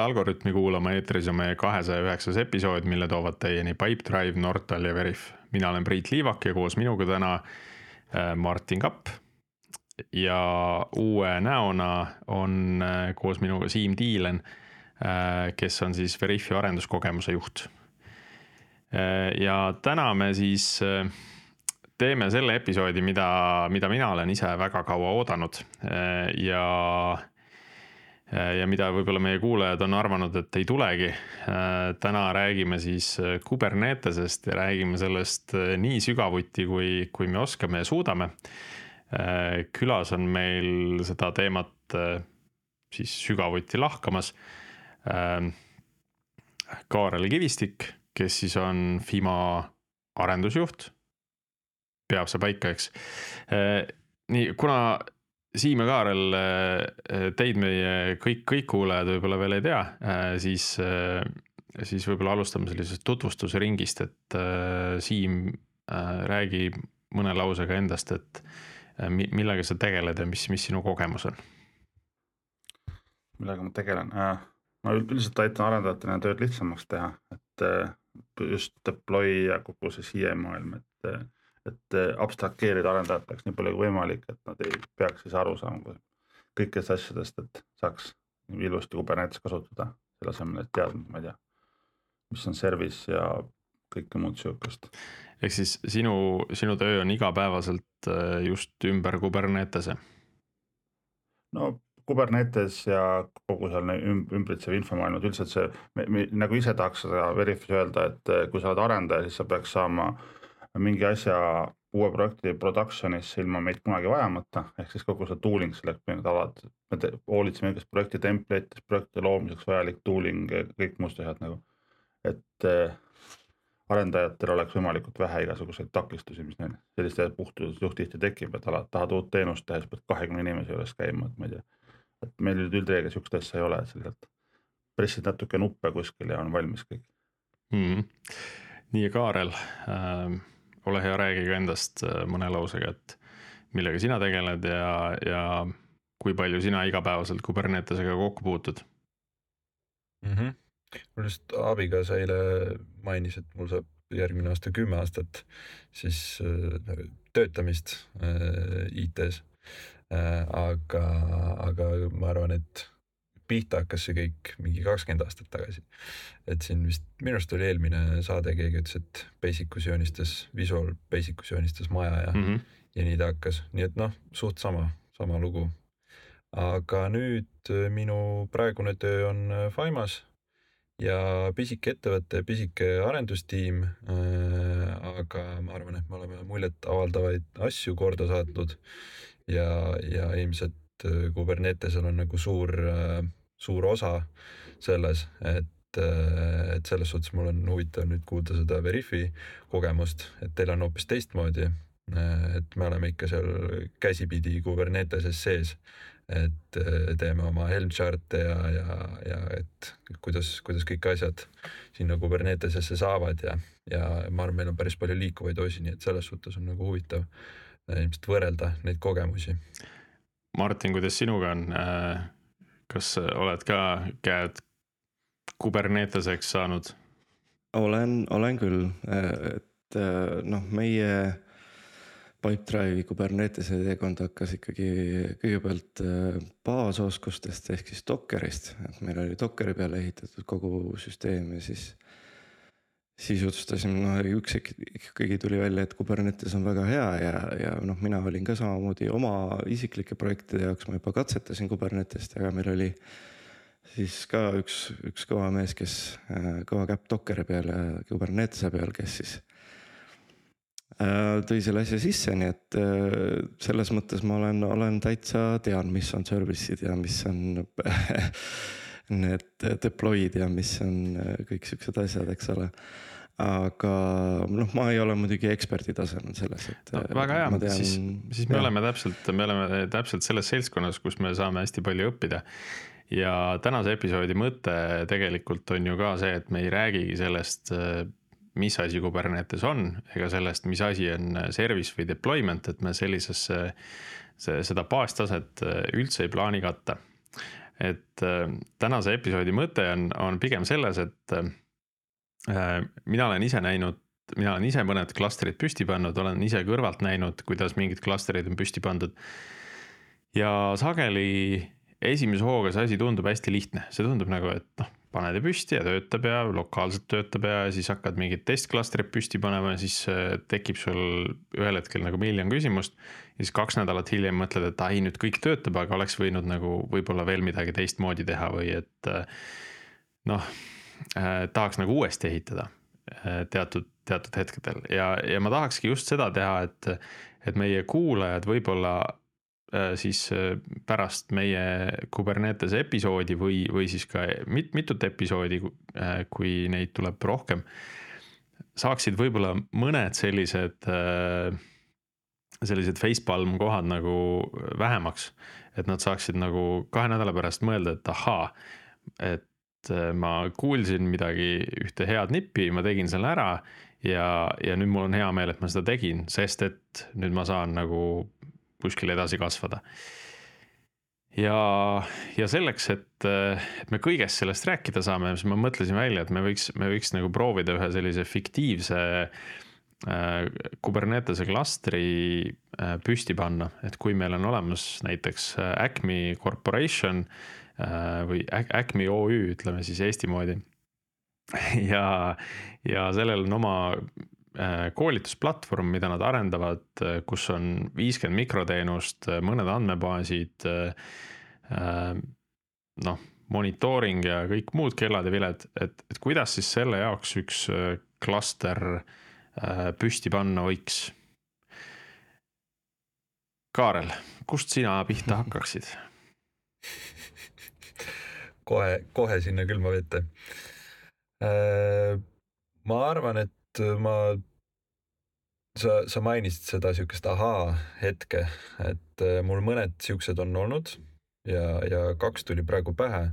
jälle Algorütmi kuulama, eetris on meie kahesaja üheksas episood, mille toovad teieni Pipedrive, Nortal ja Veriff. mina olen Priit Liivak ja koos minuga täna äh, Martin Kapp. ja uue näona on äh, koos minuga Siim Tiilen, äh, kes on siis Veriffi arenduskogemuse juht. ja täna me siis teeme selle episoodi, mida, mida mina olen ise väga kaua oodanud ja ja mida võib-olla meie kuulajad on arvanud, et ei tulegi. Äh, täna räägime siis äh, Kubernetesest ja räägime sellest nii sügavuti, kui, kui me oskame ja suudame. külas on meil seda teemat siis sügavuti lahkamas. Kaarel Kivistik, kes siis on FIMA arendusjuht. peab see paika, eks. nii, kuna Siim ja Kaarel, äh, teid meie kõik, kõik kuulajad võib-olla veel ei tea, äh, siis, äh, siis võib-olla alustame sellisest tutvustusringist, et Siim, räägi mõne lausega endast, et millega sa tegeled ja mis, mis sinu kogemus on? millega ma tegelen, ma üldiselt aitan arendajatel tööd lihtsamaks teha, et just deploy ja kogu see CI maailm, et et eh, abstrakeerida arendajateks nii palju kui võimalik, et nad ei peaks siis aru saama kõikidest asjadest, et saaks ilusti Kubernetes kasutada, selle asemel, et teadma, ma ei tea, mis on service ja kõike muud sihukest. ehk siis sinu, sinu töö on igapäevaselt eh, just ümber Kubernetese? no Kubernetes ja kogu seal ümbritsev infomaailm, et üldiselt see, me, nagu ise tahaks seda Veriffis öelda, et eh, kui sa oled arendaja, siis sa peaks saama äh, mingi asja uue projekti production'isse ilma meid kunagi vajamata, ehk siis kogu see tooling selleks, need alad, me hoolitseme igast projekti template'ist, projekti loomiseks vajalik tooling, kõik muud asjad nagu. et äh, arendajatel oleks võimalikult vähe igasuguseid takistusi, mis neil selliste puhtuse suht tihti tekib, et alati tahad uut teenust teha, siis pead kahekümne inimese juures käima, et ma ei tea. et meil üldreegel sihukest asja ei ole, et sa lihtsalt pressid natuke nuppe kuskil ja on valmis kõik mm. -hmm. nii, Kaarel ähm ole hea, räägi ka endast äh, mõne lausega, et millega sina tegeled ja, ja kui palju sina igapäevaselt Kubernetesega kokku puutud mm? -hmm. mul just abikaasa eile mainis, et mul saab järgmine aasta kümme aastat siis äh, töötamist äh, IT-s äh,. aga, aga ma arvan, et pihta hakkas see kõik mingi kakskümmend aastat tagasi. et siin vist, minu arust oli eelmine saade, keegi ütles, et Basicus joonistas, Visual Basicus joonistas maja ja mm, -hmm. ja nii ta hakkas, nii et noh, suht sama, sama lugu. aga nüüd äh, minu praegune töö on äh, Fimas ja pisike ettevõte, pisike arendustiim äh,. aga ma arvan, et me oleme muljetavaldavaid asju korda saatnud ja, ja ilmselt äh, Kubernetesel on nagu suur äh, suur osa selles, et, äh, et selles suhtes mul on huvitav nüüd kuulda seda Veriffi kogemust, et teil on hoopis teistmoodi. Äh, et me oleme ikka seal käsipidi Kuberneteses sees, et äh, teeme oma Helm chart'e ja, ja, ja et kuidas, kuidas kõik asjad sinna Kubernetesesse saavad ja, ja ma arvan, meil on päris palju liikuvaid osi, nii et selles suhtes on nagu huvitav ilmselt võrrelda neid kogemusi. Martin, kuidas sinuga on? Kas oled ka käed kuberneteseks saanud? olen, olen küll, et noh, meie Pipedrive'i Kubernetese teekond hakkas ikkagi kõigepealt baasoskustest ehk siis Dockerist, et meil oli Dockeri peale ehitatud kogu süsteem ja siis siis otsustasime, noh üks ikkagi tuli välja, et Kubernetes on väga hea ja, ja noh, mina olin ka samamoodi oma isiklike projektide jaoks, ma juba katsetasin Kubernetest, aga meil oli siis ka üks, üks kõva mees, kes kõva käpp Dockeri peal ja Kubernetese peal, kes siis äh, tõi selle asja sisse, nii et äh, selles mõttes ma olen, olen täitsa tean, mis on service'id ja mis on need deploy'd ja mis on kõik siuksed asjad, eks ole aga noh, ma ei ole muidugi eksperdi tasemel selles, et no,. väga hea, tean... siis, siis me ja. oleme täpselt, me oleme täpselt selles seltskonnas, kus me saame hästi palju õppida. ja tänase episoodi mõte tegelikult on ju ka see, et me ei räägigi sellest, mis asi Kubernetes on, ega sellest, mis asi on service või deployment, et me sellisesse, seda baastaset üldse ei plaani katta et äh, tänase episoodi mõte on, on pigem selles, et äh, mina olen ise näinud, mina olen ise mõned klastrid püsti pannud, olen ise kõrvalt näinud, kuidas mingid klastrid on püsti pandud. ja sageli esimese hooga see asi tundub hästi lihtne, see tundub nagu, et noh, paned ja püsti ja töötab ja lokaalselt töötab ja siis hakkad mingit testklastrit püsti panema ja siis äh, tekib sul ühel hetkel nagu miljon küsimust. ja siis kaks nädalat hiljem mõtled, et ai, nüüd kõik töötab, aga oleks võinud nagu võib-olla veel midagi teistmoodi teha või et äh, noh eh,, tahaks nagu uuesti ehitada teatud, teatud hetkedel ja, ja ma tahakski just seda teha, et, et meie kuulajad võib-olla Äh, siis äh, pärast meie Kubernetese episoodi või, või siis ka mit, mitut episoodi, äh, kui neid tuleb rohkem. saaksid võib-olla mõned sellised, sellised facepalm kohad nagu vähemaks. et nad saaksid nagu kahe nädala pärast mõelda, et ahaa, et ma kuulsin midagi, ühte head nippi, ma tegin selle ära ja, ja nüüd mul on hea meel, et ma seda tegin, sest et nüüd ma saan nagu kuskil edasi kasvada. ja, ja selleks, et, et me kõigest sellest rääkida saame, siis ma mõtlesin välja, et me võiks, me võiks nagu proovida ühe sellise fiktiivse äh, Kubernetese klastri äh, püsti panna, et kui meil on olemas näiteks äh, Acme Corporation või Acme OÜ, ütleme siis Eesti moodi. ja, ja sellel on oma koolitusplatvorm, mida nad arendavad, äh, kus on viiskümmend mikroteenust, äh, mõned andmebaasid. noh, monitooring ja kõik muud kellad ja viled, et, et kuidas siis selle jaoks üks klaster püsti panna võiks? Kaarel, kust sina pihta hakkaksid? kohe, kohe sinna külma vette. ma arvan, et ma, sa, sa mainisid seda sihukest ahaa hetke, et äh, mul mõned siuksed on olnud ja, ja kaks tuli praegu pähe.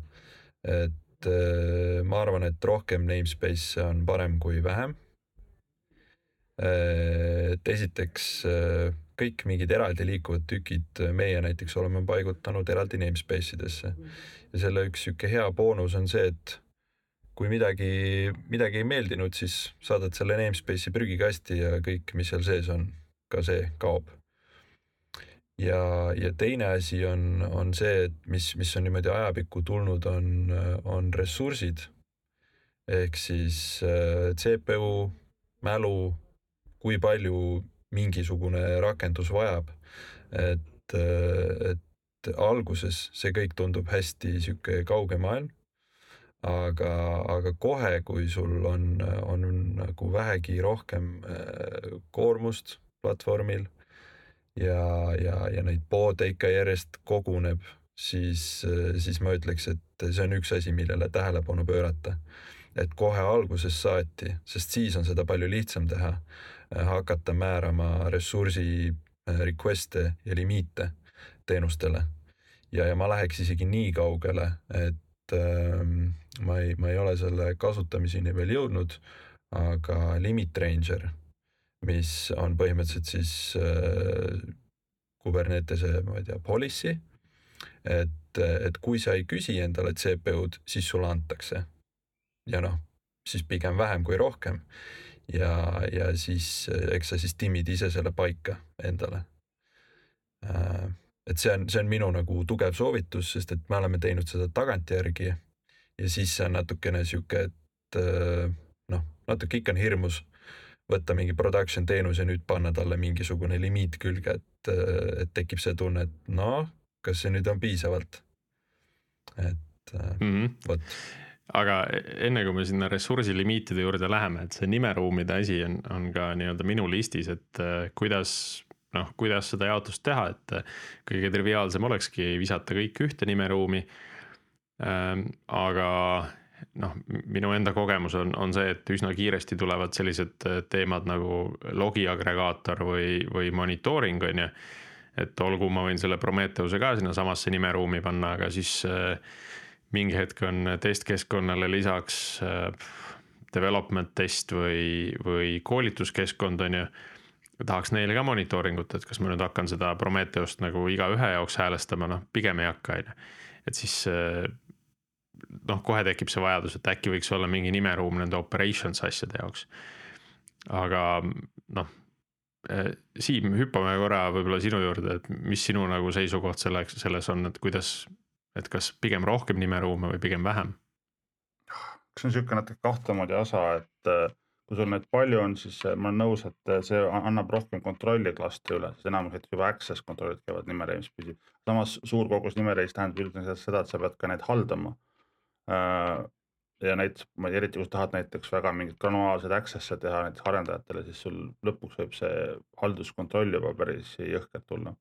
et äh, ma arvan, et rohkem namespace'e on parem kui vähem. Äh, et esiteks kõik mingid eraldi liikuvad tükid meie näiteks oleme paigutanud eraldi namespace idesse ja selle üks sihuke hea boonus on see, et kui midagi, midagi ei meeldinud, siis saadad selle namespace'i prügikasti ja kõik, mis seal sees on, ka see kaob. ja, ja teine asi on, on see, et mis, mis on niimoodi ajapikku tulnud, on, on ressursid. ehk siis äh, CPU, mälu, kui palju mingisugune rakendus vajab. et, äh, et alguses see kõik tundub hästi sihuke kauge maailm aga, aga kohe, kui sul on, on nagu vähegi rohkem äh, koormust platvormil ja, ja, ja neid poode ikka järjest koguneb, siis, siis ma ütleks, et see on üks asi, millele tähelepanu pöörata. et kohe algusest saati, sest siis on seda palju lihtsam teha, hakata määrama ressursi äh, request'e ja limiite teenustele. ja, ja ma läheks isegi nii kaugele, et ma ei, ma ei ole selle kasutamiseni veel jõudnud, aga Limit Ranger, mis on põhimõtteliselt siis äh, Kubernetese, ma ei tea, policy. et, et kui sa ei küsi endale CPU-d, siis sulle antakse. ja noh, siis pigem vähem kui rohkem. ja, ja siis eks sa siis timmid ise selle paika endale äh, et see on, see on minu nagu tugev soovitus, sest et me oleme teinud seda tagantjärgi ja siis see on natukene sihuke, et äh, noh, natuke ikka on hirmus võtta mingi production teenus ja nüüd panna talle mingisugune limiit külge, et, äh, et tekib see tunne, et noh, kas see nüüd on piisavalt. et mm -hmm. vot aga enne kui me sinna ressursi limiitide juurde läheme, et see nimeruumide asi on, on ka nii-öelda minu listis, et kuidas noh, kuidas seda jaotust teha, et kõige triviaalsem olekski visata kõik ühte nimeruumi Ähm, aga noh, minu enda kogemus on, on see, et üsna kiiresti tulevad sellised äh, teemad nagu logi agregaator või, või monitooring on ju. et olgu, ma võin selle Prometheuse ka sinnasamasse nimeruumi panna, aga siis äh, mingi hetk on testkeskkonnale lisaks äh, development test või, või koolituskeskkond on ju tahaks neile ka monitooringut, et kas ma nüüd hakkan seda Prometheust nagu igaühe jaoks häälestama, noh pigem ei hakka, on ju et siis noh, kohe tekib see vajadus, et äkki võiks olla mingi nimeruum nende operations asjade jaoks. aga noh, Siim, hüppame korra võib-olla sinu juurde, et mis sinu nagu seisukoht selleks, selles on, et kuidas, et kas pigem rohkem nimeruume või pigem vähem? kas see on niisugune natuke kahtemoodi osa, et kui sul neid palju on, siis ma olen nõus, et see annab rohkem kontrolli klastri üle, sest enamus näiteks juba access kontrollid käivad nimereis pidi. samas suur kogus nimereis tähendab üldiselt seda, et sa pead ka neid haldama. Äh, ja näiteks, ma ei tea, eriti kui sa tahad näiteks väga mingeid granulaalseid access'e teha näiteks arendajatele, siis sul lõpuks võib see halduskontroll juba päris jõhkralt tulla.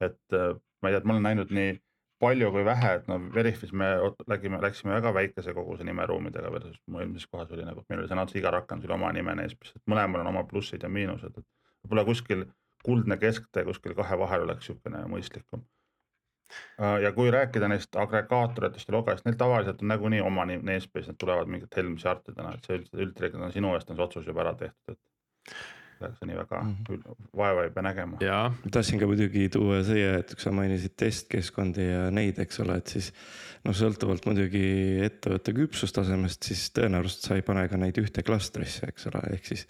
et äh, ma ei tea, et ma olen näinud nii palju kui vähe, et no Veriffis me läksime, läksime väga väikese koguse nimeruumidega versus mu eelmises kohas oli nagu, meil oli sõna otseses iga rakendusel oma nime et mõlemal on oma plussid ja miinused, et võib-olla kuskil kuldne kesktee kuskil kahe vahel oleks niisugune mõistlikum. Äh, ja kui rääkida neist agregaatoritest ja logajast, neil tavaliselt on nagunii oma namespace, need tulevad mingite Helm chartidena, et see üld, üldreeglina sinu eest on see otsus juba ära tehtud, et nii väga mm -hmm. vaeva ei pea nägema. tahtsin ka muidugi tuua siia, et kui sa mainisid testkeskkondi ja neid, eks ole, et siis noh, sõltuvalt muidugi ettevõtte küpsustasemest, siis tõenäoliselt sa ei pane ka neid ühte klastrisse, eks ole, ehk siis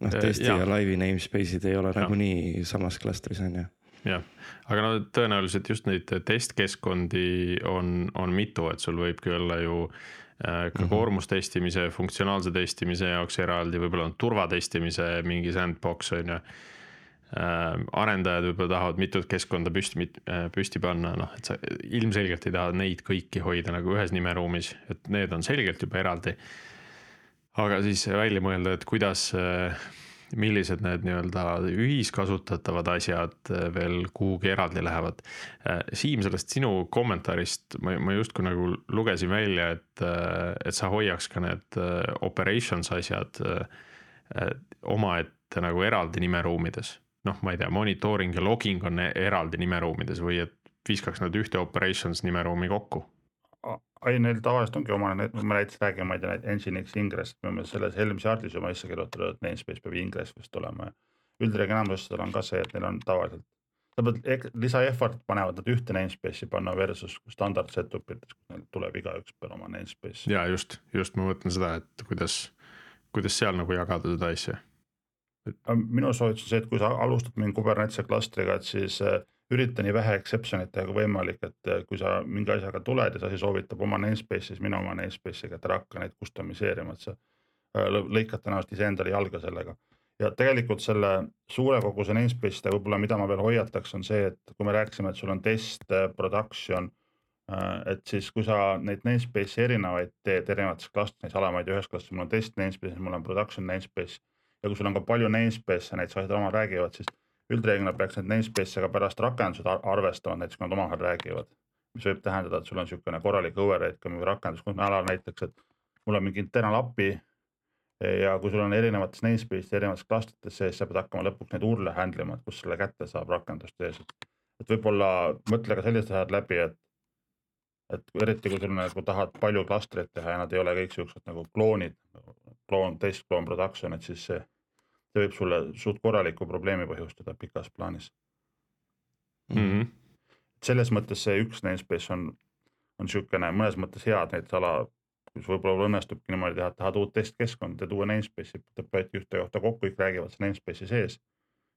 noh, äh, testi ja, ja laivi namespace'id ei ole nagunii samas klastris on ju. Jah, aga no tõenäoliselt just neid testkeskkondi on, on mitu, et sul võibki olla ju Äh, ka mm -hmm. koormustestimise, funktsionaalse testimise jaoks eraldi, võib-olla on turvatestimise mingi sandbox on ju. Äh, arendajad võib-olla tahavad mitut keskkonda püsti, äh, püsti panna, noh, et sa ilmselgelt ei taha neid kõiki hoida nagu ühes nimeruumis, et need on selgelt juba eraldi. aga siis välja mõelda, et kuidas millised need nii-öelda ühiskasutatavad asjad äh, veel kuhugi eraldi lähevad. Äh, Siim, sellest sinu kommentaarist ma, ma justkui nagu lugesin välja, et, äh, et sa hoiaks ka need operations asjad omaette nagu eraldi nimeruumides. noh, ma ei tea, monitooring ja logging on eraldi nimeruumides või et viskaks nad ühte operations nimeruumi kokku ei, neil tavaliselt ongi oma, me näiteks räägime, ma ei tea, Nginx Ingress, me oleme selles Helm chart'is oma asja kirjutanud, et namespace peab Ingress vist olema ja üldreegel enamustel on ka see, et neil on tavaliselt, pead lisa effort panevad nad ühte namespace'i panna versus standard setup ites, kus neil tuleb igaüks peale oma namespace'i. ja just, just ma mõtlen seda, et kuidas, kuidas seal nagu jagada seda asja. minu soovitus on see, et kui sa alustad mingi Kubernetese klastriga, et siis äh, ürita nii vähe exception'it teha kui võimalik, et eh, kui sa mingi asjaga tuled ja see asi soovitab oma namespace'i, siis mine oma namespace'iga, et ära hakka neid customiseerima, et sa äh, lõikad tõenäoliselt iseendale jalga sellega. ja tegelikult selle suure koguse namespace idega võib-olla, mida ma veel hoiataks, on see, et kui me rääkisime, et sul on test, äh, production, äh, et siis, kui sa neid namespace'i erinevaid teed erinevates klastrites, alamaid ja ühes klastris, mul on test namespace, mul on production namespace ja kui sul on ka palju namespace'e, näiteks asjad omavahel räägivad, siis üldreeglina peaks need namespace'e ka pärast rakendused arvestama, näiteks kui nad omavahel räägivad. mis võib tähendada, et sul on niisugune korralik override ka mingi rakendus, kus alal näiteks, et mul on mingi internal API. ja kui sul on erinevates namespace'is erinevates klastrites sees, sa pead hakkama lõpuks neid urle handle ima, et kust selle kätte saab rakenduste ees. et võib-olla mõtle ka sellised asjad läbi, et et eriti kui sul nagu tahad palju klastreid teha ja nad ei ole kõik siuksed nagu kloonid, kloon, test, kloon production, et siis see see võib sulle suht korraliku probleemi põhjustada pikas plaanis mm. -hmm. selles mõttes see üks namespace on, on niisugune mõnes mõttes hea, et ala, kus võib-olla õnnestubki niimoodi teha, et tahad uut testkeskkonda, teed uue namespace'i, deploy'd ühte kohta kokku, kõik räägivad selle namespace'i sees.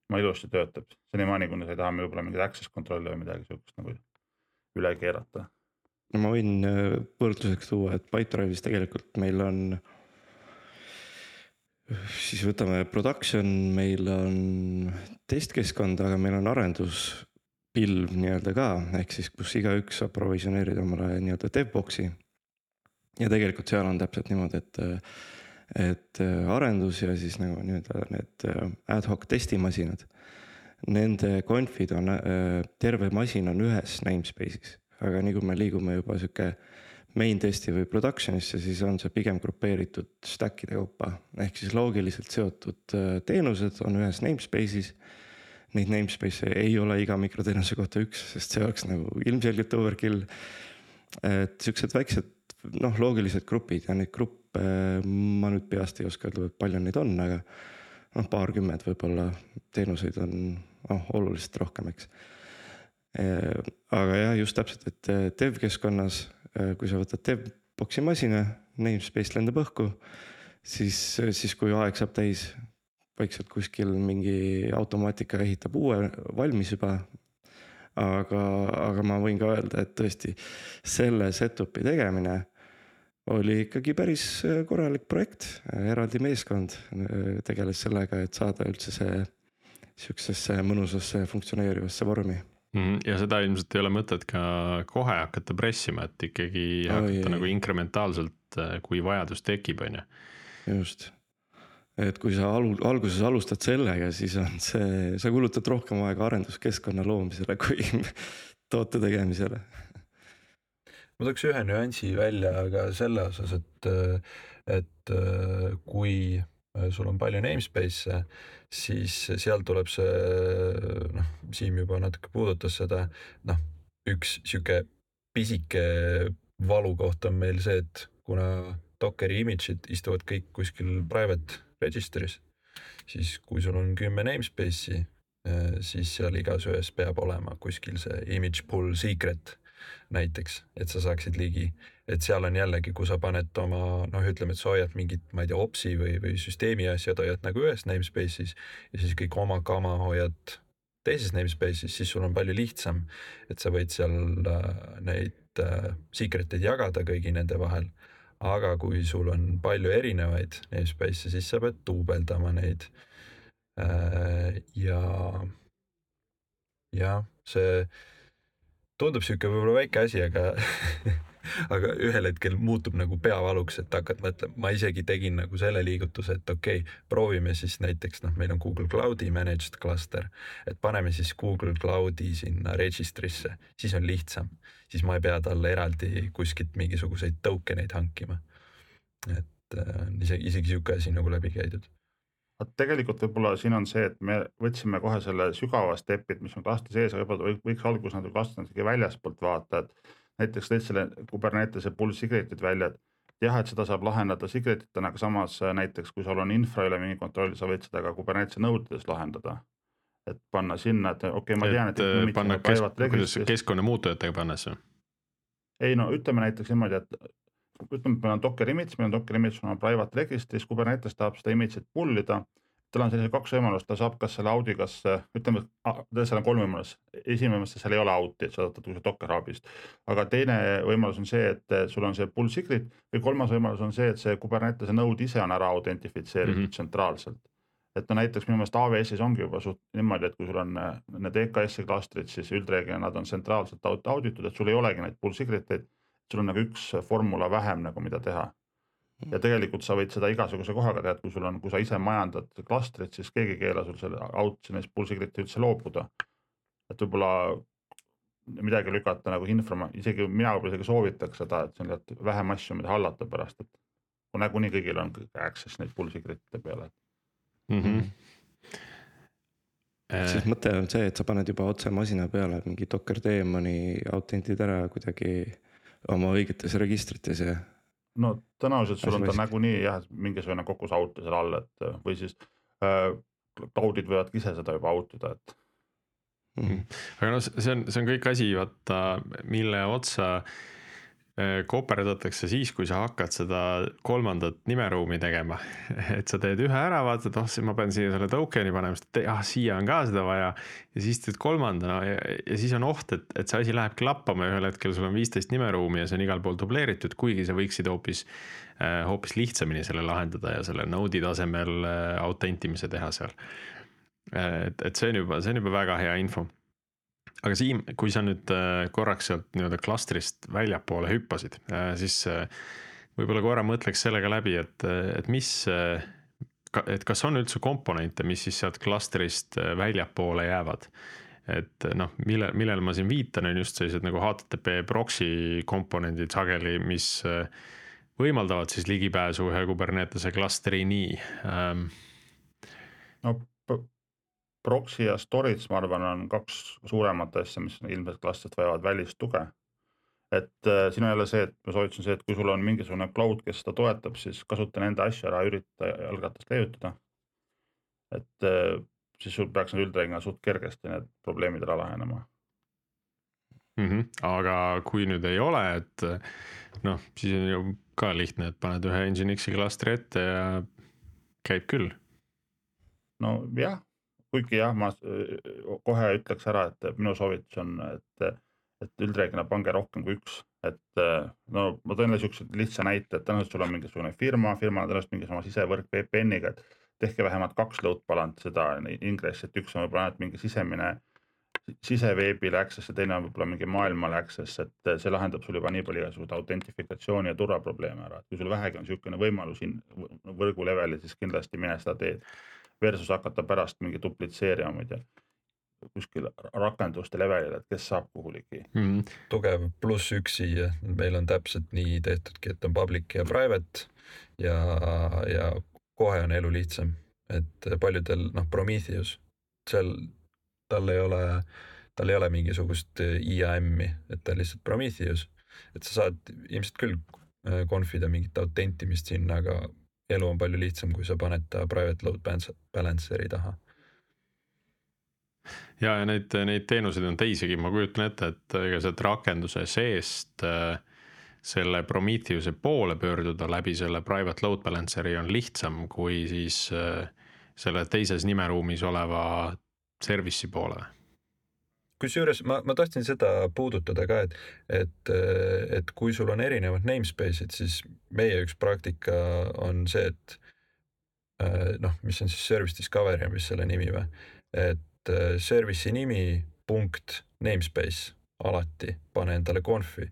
ma ilusti töötab, senimaani, kuni sa ei taha võib-olla mingit access control'i või midagi sihukest nagu üle keerata. no ma võin äh, võrdluseks tuua, et Pipedrive'is tegelikult meil on siis võtame production, meil on testkeskkond, aga meil on arenduspilv nii-öelda ka, ehk siis kus igaüks saab provisioneerida omale nii-öelda devbox'i. ja tegelikult seal on täpselt niimoodi, et, et arendus ja siis nagu nii-öelda need ad hoc testimasinad. Nende conf'id on, terve masin on ühes namespace'is, aga nii kui me liigume juba sihuke main testi või production'isse, siis on see pigem grupeeritud stack'ide kaupa. ehk siis loogiliselt seotud äh, teenused on ühes namespace'is. Neid namespace'e ei ole iga mikroteenuse kohta üks, sest see oleks nagu ilmselgelt overkill. et siuksed väiksed noh, loogilised grupid ja neid gruppe ma nüüd peast ei oska öelda, palju neid on, aga noh, paarkümmend võib-olla teenuseid on noh, oluliselt rohkem, eks aga jah, just täpselt, et dev keskkonnas, kui sa võtad devbox'i masina, namespace lendab õhku, siis, siis kui aeg saab täis, vaikselt kuskil mingi automaatika ehitab uue valmis juba. aga, aga ma võin ka öelda, et tõesti selle setup'i tegemine oli ikkagi päris korralik projekt, eraldi meeskond tegeles sellega, et saada üldse see sihukesesse mõnusasse funktsioneerivasse vormi ja seda ilmselt ei ole mõtet ka kohe hakata pressima, et ikkagi oh, hakata ei, nagu inkrementaalselt, äh, kui vajadus tekib, on ju. just, et kui sa alu-, alguses alustad sellega, siis on see, sa kulutad rohkem aega arenduskeskkonna loomisele kui toote tegemisele. ma tooks ühe nüansi välja ka selle osas, et, et kui sul on palju namespace'e siis seal tuleb see noh, Siim juba natuke puudutas seda, noh, üks sihuke pisike valukoht on meil see, et kuna Dockeri image'id istuvad kõik kuskil private registry's, siis kui sul on kümme namespace'i, eh, siis seal igas ühes peab olema kuskil see image pull secret näiteks, et sa saaksid ligi et seal on jällegi, kui sa paned oma noh, ütleme, et sa hoiad mingit, ma ei tea, opsi või, või süsteemi asjad hoiad nagu ühes namespace'is ja siis kõik oma kama hoiad teises namespace'is, siis sul on palju lihtsam, et sa võid seal äh, neid äh, secret eid jagada kõigi nende vahel. aga kui sul on palju erinevaid namespace'e, siis sa pead duubeldama neid äh,. ja, jah, see tundub sihuke võib-olla väike asi, aga aga ühel hetkel muutub nagu peavaluks, et hakkad mõtlema, ma isegi tegin nagu selle liigutuse, et okei okay,, proovime siis näiteks noh, meil on Google Cloud'i managed cluster, et paneme siis Google Cloud'i sinna registry'sse, siis on lihtsam, siis ma ei pea talle eraldi kuskilt mingisuguseid token eid hankima. et äh, isegi, isegi sihuke asi nagu läbi käidud. Tegelikult võib-olla siin on see, et me võtsime kohe selle sügava step'id, mis on klastri sees, aga võib-olla võiks alguses natuke klastri natuke väljaspoolt vaadata, et näiteks tõid selle Kubernetese pull secret'id välja, et jah, et seda saab lahendada secret itena, aga samas äh, näiteks kui sul on infra üle mingi kontroll, sa võid seda ka Kubernetese nõudetes lahendada. et panna sinna, et okei okay,, ma tean, et. et panna kesk, kuidas keskkonna muutujatega panna siis? ei no ütleme näiteks niimoodi, et ütleme, et meil on Docker image, meil on Docker image, sul on private registry's, Kubernetes tahab seda image'it pull ida tal on sellised kaks võimalust, ta saab kas selle audi, kas ütleme, seal on kolm võimalust, esimene võimalus, seal ei ole out'i, et sa võtad kuskilt Docker Hubist. aga teine võimalus on see, et sul on see pull secret või kolmas võimalus on see, et see Kubernetese node ise on ära autentifitseeritud mm -hmm. tsentraalselt. et no näiteks minu meelest AWS-is ongi juba suht niimoodi, et kui sul on äh, need EKS-i klastrid, siis üldreeglina nad on tsentraalselt auditud, et sul ei olegi neid pull secret eid. sul on nagu üks formula vähem nagu, mida teha ja tegelikult sa võid seda igasuguse kohaga teha, et kui sul on, kui sa ise majandad klastrit, siis keegi ei keela sul selle out neist pull secret'i üldse loobuda. et võib-olla midagi lükata nagu infra, isegi mina võib-olla isegi soovitaks seda, et see on vähem asju, mida hallata pärast, et kui nagunii kõigil on access neid pull secret'ide peale mm. -hmm. siis mõte on see, et sa paned juba otse masina peale mingi Docker daemoni autentid ära kuidagi oma õigetes registrites ja no tõenäoliselt sul on ta nagunii jah, mingisugune kogus auto seal all, et või siis äh, cloud'id võivad ise seda juba out ida, et mm. -hmm. aga noh, see on, see on kõik asi, vaata, mille otsa äh, Äh, koperdatakse siis, kui sa hakkad seda kolmandat nimeruumi tegema. et sa teed ühe ära, vaatad, oh, ma pean siia selle token'i panema, siis ah, siia on ka seda vaja. ja siis teed kolmanda no, ja, ja siis on oht, et, et see asi läheb klappama ja ühel hetkel sul on viisteist nimeruumi ja see on igal pool dubleeritud, kuigi sa võiksid hoopis, äh, hoopis lihtsamini selle lahendada ja selle node'i tasemel äh, autentimise teha seal. et, et see on juba, see on juba väga hea info aga Siim, kui sa nüüd äh, korraks sealt nii-öelda klastrist väljapoole hüppasid, äh, siis äh, võib-olla korra mõtleks sellega läbi, et, et mis, et kas on üldse komponente, mis siis sealt klastrist väljapoole jäävad? et noh, mille, millele ma siin viitan, on just sellised nagu HTTP proxy komponendid sageli, mis võimaldavad siis ligipääsu ühe Kubernetese klastrini ähm.. no proxy ja storage, ma arvan, on kaks suuremat asja, mis ilmselt klassid vajavad välist tuge. et äh, siin on jälle see, et ma soovitan see, et kui sul on mingisugune cloud, kes seda toetab, siis kasuta nende asju ära, ürita jalgratast leiutada. et äh, siis sul peaks üldreeglina suht kergesti need probleemid ära lahenema. mm. -hmm. aga kui nüüd ei ole, et noh, siis on ju ka lihtne, et paned ühe Nginx'i klastri ette ja käib küll. nojah, kuigi jah, ma kohe ütleks ära, et minu soovitus on, et, et üldreeglina pange rohkem kui üks, et no ma jälle siukse lihtsa näite, et tõenäoliselt sul on mingisugune firma, firmal on tõenäoliselt mingisugune sisevõrk VPN-iga, et tehke vähemalt kaks load balanced seda ingressi, et üks on võib-olla ainult mingi sisemine siseveebile access ja teine on võib-olla mingi maailmale access, et see lahendab sul juba nii palju igasuguseid autentifikatsiooni ja turvaprobleeme ära, et kui sul vähegi on niisugune võimalus võrgu levelil, siis kindlasti mine seda teed. Versus hakata pärast mingi duplitseerima, ma ei tea, kuskil rakenduste levelil, et kes saab kuhu ligi mm. tugev pluss üks siia, meil on täpselt nii tehtudki, et on public ja private ja, ja kohe on elu lihtsam, et paljudel noh, Prometheus, seal tal ei ole, tal ei ole mingisugust IAM-i, et ta on lihtsalt Prometheus. et sa saad ilmselt küll äh, conf'ida mingit autentimist sinna, aga elu on palju lihtsam, kui sa paned ta private load balancer'i taha. ja, ja neid, neid teenuseid on teisigi, ma kujutan ette, et ega sealt rakenduse seest äh, selle Prometheuse poole pöörduda läbi selle private load balancer'i on lihtsam kui siis äh, selle teises nimeruumis oleva service'i poole? Kusjuures ma, ma tahtsin seda puudutada ka, et, et, et kui sul on erinevad namespace'id, siis meie üks praktika on see, et noh, mis on siis service discovery on vist selle nimi või, et service'i nimi punkt namespace alati pane endale conf'i,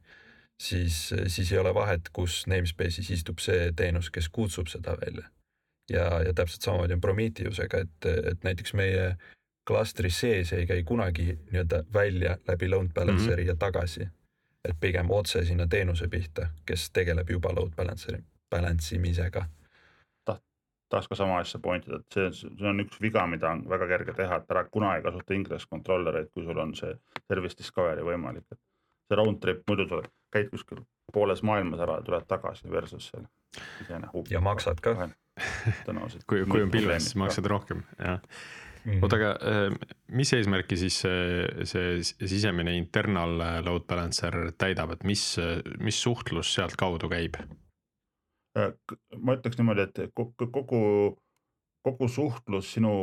siis, siis ei ole vahet, kus namespace'is istub see teenus, kes kutsub seda välja. ja, ja täpselt samamoodi on Prometheusega, et, et näiteks meie klastri sees ei käi kunagi nii-öelda välja läbi load balancer'i mm -hmm. ja tagasi. et pigem otse sinna teenuse pihta, kes tegeleb juba load balancer'i, balance imisega Ta,. tahaks ka sama asja point ida, et see, see on üks viga, mida on väga kerge teha, et ära kunagi kasuta ingress controller eid, kui sul on see service discovery võimalik, et see round trip muidu sa käid kuskil pooles maailmas ära ja tuled tagasi versus seal. ja maksad ka. tõenäoliselt. kui, kui on pilves, siis maksad rohkem, jah. Oota, aga äh, mis eesmärki siis see, see sisemine internal load balancer täidab, et mis, mis suhtlus sealtkaudu käib? Äh, ma ütleks niimoodi, et kogu, kogu suhtlus sinu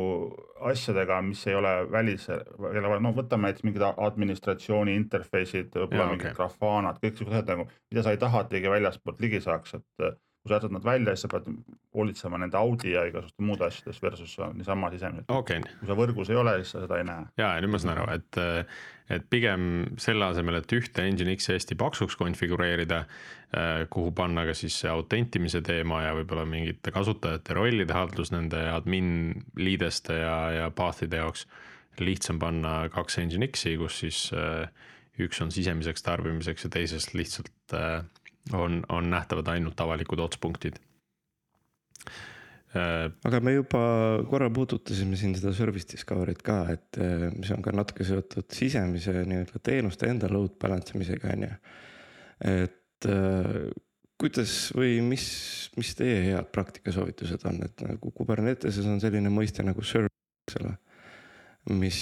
asjadega, mis ei ole välis, no võtame näiteks mingid administratsiooni interface'id, võib-olla mingid okay. Grafanad, kõik siuksed asjad nagu, mida sa ei taha, et keegi väljaspoolt ligi saaks, et kui sa jätad nad välja, siis sa pead hoolitsema nende Audi ja igasuguste muude asjadest versus niisama sisemiselt okay.. kui sa võrgus ei ole, siis sa seda ei näe. ja, ja nüüd ma saan aru, et, et pigem selle asemel, et ühte Nginx-i hästi paksuks konfigureerida, kuhu panna ka siis see autentimise teema ja võib-olla mingite kasutajate rollide haldus nende admin liideste ja, ja path'ide jaoks. lihtsam panna kaks Nginx-i, kus siis üks on sisemiseks tarbimiseks ja teisest lihtsalt on, on nähtavad ainult avalikud otspunktid. Äh, aga me juba korra puudutasime siin seda service discovery't ka, et äh, mis on ka natuke seotud sisemise nii-öelda teenuste enda load balance imisega on ju. et äh, kuidas või mis, mis teie head praktikasoovitused on, et nagu Kuberneteses on selline mõiste nagu service, eks ole. mis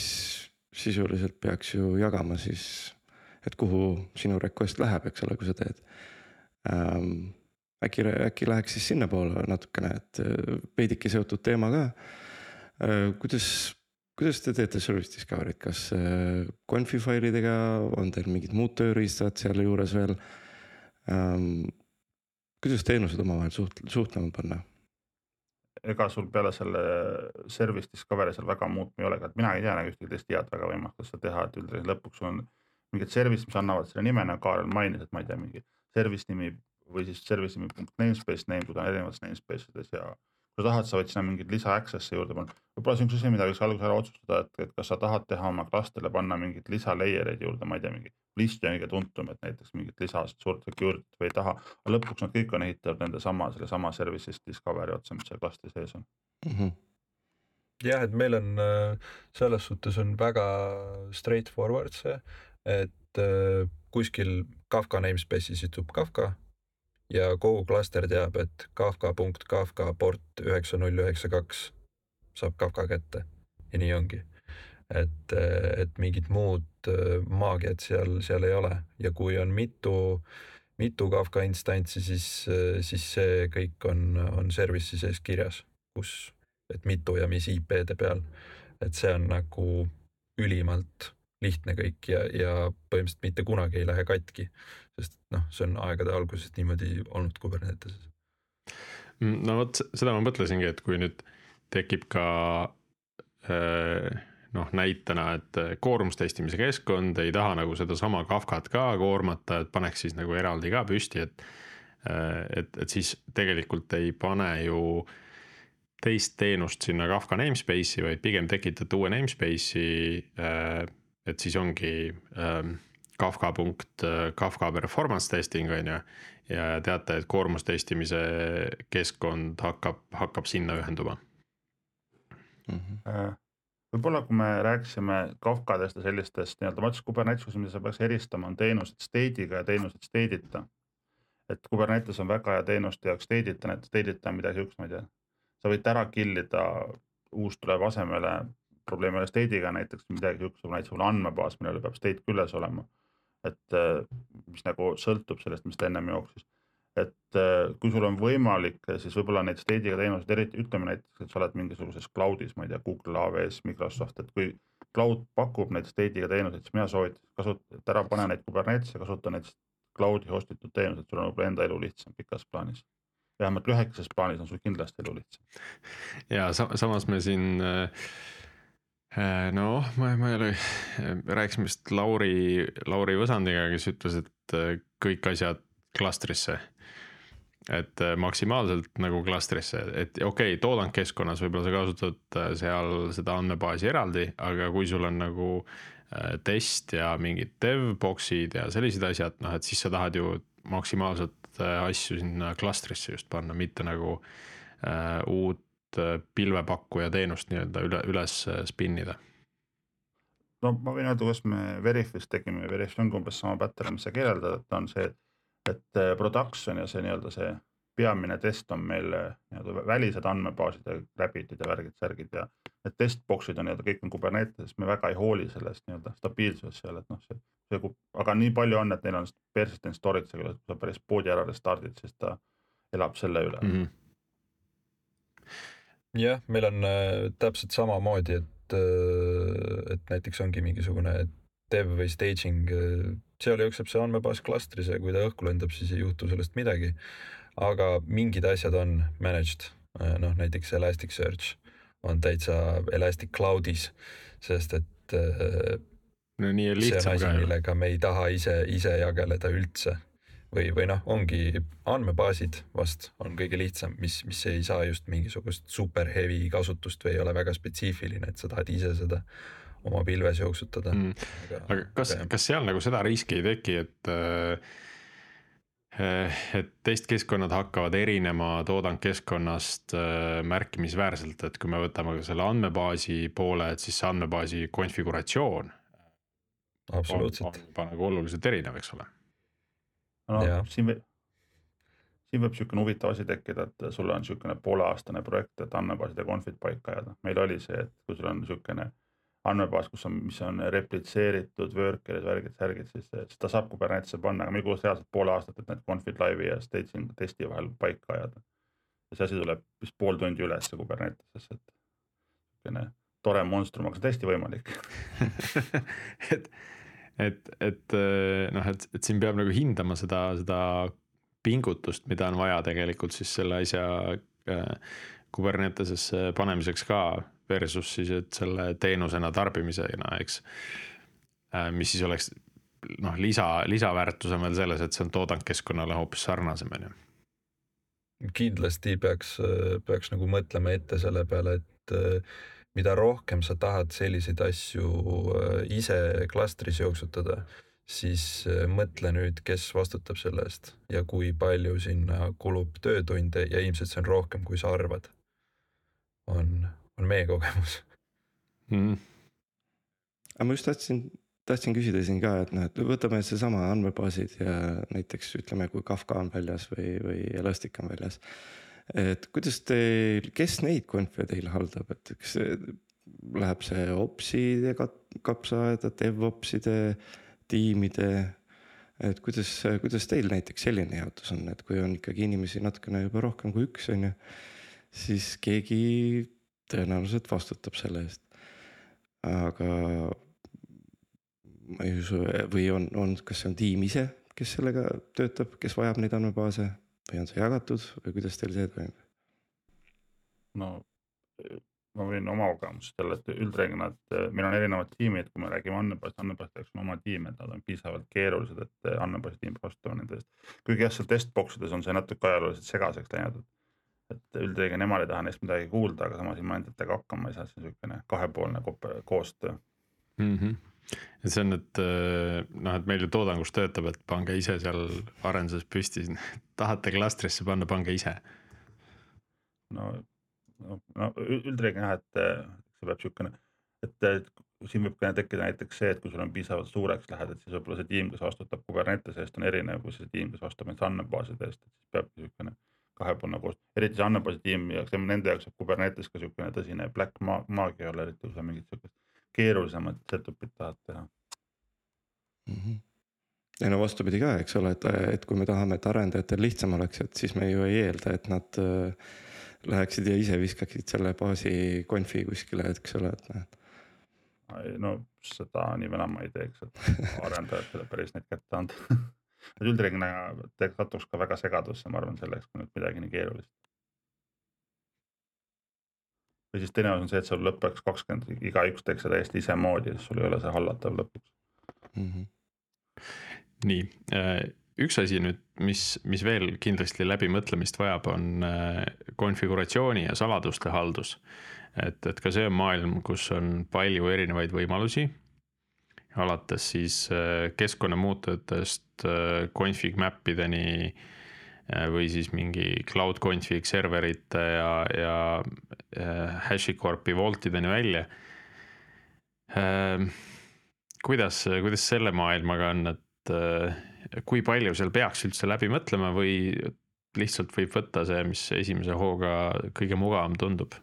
sisuliselt peaks ju jagama siis, et kuhu sinu request läheb, eks ole, kui sa teed ähm,. äkki, äkki läheks siis sinnapoole natukene, et äh, veidike seotud teema ka äh,. kuidas, kuidas te teete service discovery't, kas äh, conf'i failidega, on teil mingid muud tööriistad sealjuures veel ähm,? kuidas teenused omavahel suht-, suhtlema panna? ega sul peale selle service discovery seal väga muud ei ole, et mina ei tea nagu ühtegi teist head väga võimalust seda teha, et üldjuhul lõpuks on mingid service, mis annavad selle nime, nagu Kaarel mainis, et ma ei tea, mingi service nimi või siis service nimi punkt namespace name, kui ta on erinevates namespace ides ja kui sa tahad, sa võid sinna mingeid lisa access'e juurde panna. võib-olla see on üks asi, mida võiks alguses ära otsustada, et, et kas sa tahad teha oma cluster'ile panna mingeid lisa layer eid juurde, ma ei tea, mingi list on kõige tuntum, et näiteks mingit lisa suurt security't või ei taha, aga lõpuks nad kõik on ehitatud nende sama, sellesama service'ist discovery otsa, mis seal cluster'i sees on mm. -hmm jah, et meil on äh, selles suhtes on väga straightforward see, et äh, kuskil Kafka namespace'is istub Kafka ja kogu klaster teab, et kafka.kafka port üheksa null üheksa kaks saab Kafka kätte ja nii ongi. et, et mingit muud äh, maagiat seal, seal ei ole ja kui on mitu, mitu Kafka instantsi, siis, siis see kõik on, on service'i sees kirjas, kus, et mitu ja mis IP-de peal. et see on nagu ülimalt lihtne kõik ja, ja põhimõtteliselt mitte kunagi ei lähe katki. sest noh, see on aegade algusest niimoodi olnud Kuberneteses. Mm, no vot, seda ma mõtlesingi, et kui nüüd tekib ka äh, noh, näitena, et koormustestimise keskkond ei taha nagu sedasama Kafkat ka koormata, et paneks siis nagu eraldi ka püsti, et. Äh, et, et siis tegelikult ei pane ju teist teenust sinna Kafka namespace'i, vaid pigem tekitate uue namespace'i äh, et siis ongi ähm, Kafka punkt äh, Kafka performance testing on ju. ja teate, et koormustestimise keskkond hakkab, hakkab sinna ühenduma mm. -hmm. võib-olla, kui me rääkisime Kafkadest ja sellistest nii-öelda, ma ütlesin Kubernetes'is, mida sa peaks eristama, on teenused state'iga ja teenused state'ita. et Kubernetes on väga hea teenus jaoks state'ita, näiteks state'ita on midagi siukest, ma ei tea. sa võid ära kill ida, uus tuleb asemele probleem ei ole state'iga näiteks midagi sihukest, näiteks sul andmebaas, millel peab state küljes olema. et äh, mis nagu sõltub sellest, mis ta ennem jooksis. et äh, kui sul on võimalik, siis võib-olla neid state'iga teenuseid, eriti ütleme näiteks, et sa oled mingisuguses cloud'is, ma ei tea, Google, AWS, Microsoft, et kui cloud pakub neid state'iga teenuseid, siis mina soovitan kasutada, et ära pane neid Kubernetesse, kasuta neid cloud'i host itud teenuseid, sul on võib-olla enda elu lihtsam pikas plaanis vähemalt lühikeses plaanis on sul kindlasti elu lihtsam. ja samas me siin äh, Äh, noh, ma, ma ei ole, rääkisime vist Lauri, Lauri Võsandiga, kes ütles, et äh, kõik asjad klastrisse. et äh, maksimaalselt nagu klastrisse, et okei okay,, toodangkeskkonnas võib-olla sa kasutad seal seda andmebaasi eraldi, aga kui sul on nagu test ja mingid dev box'id ja sellised asjad, noh, et siis sa tahad ju maksimaalselt asju sinna klastrisse just panna, mitte nagu äh, uut Äh, pilvepakkuja teenust nii-öelda üle, üles äh, spinnida? no ma võin öelda, kuidas me Veriffis tegime, Veriff ongi umbes sama pattern, mis sa kirjeldad, et on see, et äh, production ja see nii-öelda see peamine test on meil nii-öelda välised andmebaasid ja läbitid ja värgid, särgid ja need testbox'id on nii-öelda kõik on Kubernetes, me väga ei hooli sellest nii-öelda stabiilsusest seal, et noh, see, see, aga nii palju on, et neil on persistent storage'iga, kui sa päris poodi ära restard'id, siis ta elab selle üle mm. -hmm jah, meil on äh, täpselt samamoodi, et, äh, et näiteks ongi mingisugune dev või staging, äh, seal jookseb see andmebaas klastris ja kui ta õhku lendab, siis ei juhtu sellest midagi. aga mingid asjad on managed, noh näiteks Elasticsearch on täitsa Elastic Cloud'is, sest et no nii on lihtsam ka ju. millega me ei taha ise, ise jageleda üldse või, või noh, ongi andmebaasid vast on kõige lihtsam, mis, mis ei saa just mingisugust super heavy kasutust või ei ole väga spetsiifiline, et sa tahad ise seda oma pilves jooksutada mm.. aga, kas, kas seal nagu seda riski ei teki, et äh, et testkeskkonnad hakkavad erinema toodangkeskkonnast äh, märkimisväärselt, et kui me võtame ka selle andmebaasi poole, et siis see andmebaasi konfiguratsioon. absoluutselt. on juba nagu oluliselt erinev, eks ole no siin võib, siin võib niisugune huvitav asi tekkida, et sul on niisugune pooleaastane projekt, et andmebaasid ja konfid paika ajada. meil oli see, et kui sul on niisugune andmebaas, kus on, mis on replitseeritud, worker'id, värgid, särgid, siis, ta saab Kubernetesse panna, aga meil kulus reaalselt pool aastat, et need confid live'i ja staging testi vahel paika ajada. ja see asi tuleb vist pool tundi ülesse Kubernetesesse, et niisugune tore monstrum, aga see on täiesti võimalik et et, et eh, noh, et, et siin peab nagu hindama seda, seda pingutust, mida on vaja tegelikult siis selle asja äh, Kubernetesesse panemiseks ka versus siis, et selle teenusena tarbimisena, eks äh,. mis siis oleks noh, lisa, lisaväärtus on veel selles, et see on toodangkeskkonnale hoopis sarnasem, on ju. kindlasti peaks, peaks nagu mõtlema ette selle peale, et mida rohkem sa tahad selliseid asju äh, ise klastris jooksutada, siis äh, mõtle nüüd, kes vastutab selle eest ja kui palju sinna kulub töötunde ja ilmselt see on rohkem, kui sa arvad. on, on meie kogemus. Mm.. aga ma just tahtsin, tahtsin küsida siin ka, et noh, et võtame seesama andmebaasid ja näiteks ütleme, kui Kafka on väljas või, või Elastic on väljas et kuidas teil, kes neid konfe teil haldab, et kas läheb see opside kapsaaeda, DevOpside, tiimide. et kuidas, kuidas teil näiteks selline jaotus on, et kui on ikkagi inimesi natukene juba rohkem kui üks, on ju, siis keegi tõenäoliselt vastutab selle eest. aga ma ei usu, või on, on, kas see on tiim ise, kes sellega töötab, kes vajab neid andmebaase või on see jagatud või kuidas teil see toimub? no ma võin oma kogemust jälle, et üldreeglina, et eh, meil on erinevad tiimid, kui me räägime andmebaasist, andmebaasideks on oma tiim, et nad on piisavalt keerulised, et eh, andmebaasi tiim peab vastutama nende eest. kuigi jah, seal testbox ides on see natuke ajalooliselt segaseks läinud, et, et üldreeglina nemad ei taha neist midagi kuulda, aga samas ilma endatega hakkama ei saa, see on niisugune kahepoolne koostöö mm. -hmm et see on, et noh, et meil ju toodangus töötab, et pange ise seal arenduses püsti, tahate klastrisse panna, pange ise. no no, no üldreeglina jah, et see peab niisugune, et siin võib ka tekkida näiteks see, et kui sul on piisavalt suureks lähed, et siis võib-olla see tiim, kes vastutab Kubernetese eest, on erinev kui see tiim, kes vastutab näiteks andmebaaside eest, et siis peab niisugune kahepoolne koos, eriti see andmebaasi tiim jaoks, nende jaoks saab Kubernetes ka niisugune tõsine black ma maagia olla, eriti kui sa mingit niisugust keerulisemat setup'it tahad teha mm. -hmm ei no vastupidi ka, eks ole, et, et kui me tahame, et arendajatel lihtsam oleks, et siis me ju ei eelda, et nad äh, läheksid ja ise viskaksid selle baasi konfi kuskile, eks ole, et noh. no seda nii või naa ma ei teeks, et arendajatele päris neid kätte anda üldreeglina satuks ka väga segadusse, ma arvan, selleks, kui nüüd midagi nii keerulist. Või siis teine asi on see, et sul lõpeks kakskümmend, igaüks teeks seda täiesti isemoodi, siis sul ei ole see hallatav lõpuks mm. -hmm. nii äh üks asi nüüd, mis, mis veel kindlasti läbimõtlemist vajab, on äh, konfiguratsiooni ja saladuste haldus. et, et ka see on maailm, kus on palju erinevaid võimalusi. alates siis äh, keskkonnamuutujatest äh, config map ideni või siis mingi cloud config serverite ja, ja HashiCorpi Vaultideni välja. kuidas, kuidas selle maailmaga on, et kui palju seal peaks üldse läbi mõtlema või lihtsalt võib võtta see, mis esimese hooga kõige mugavam tundub?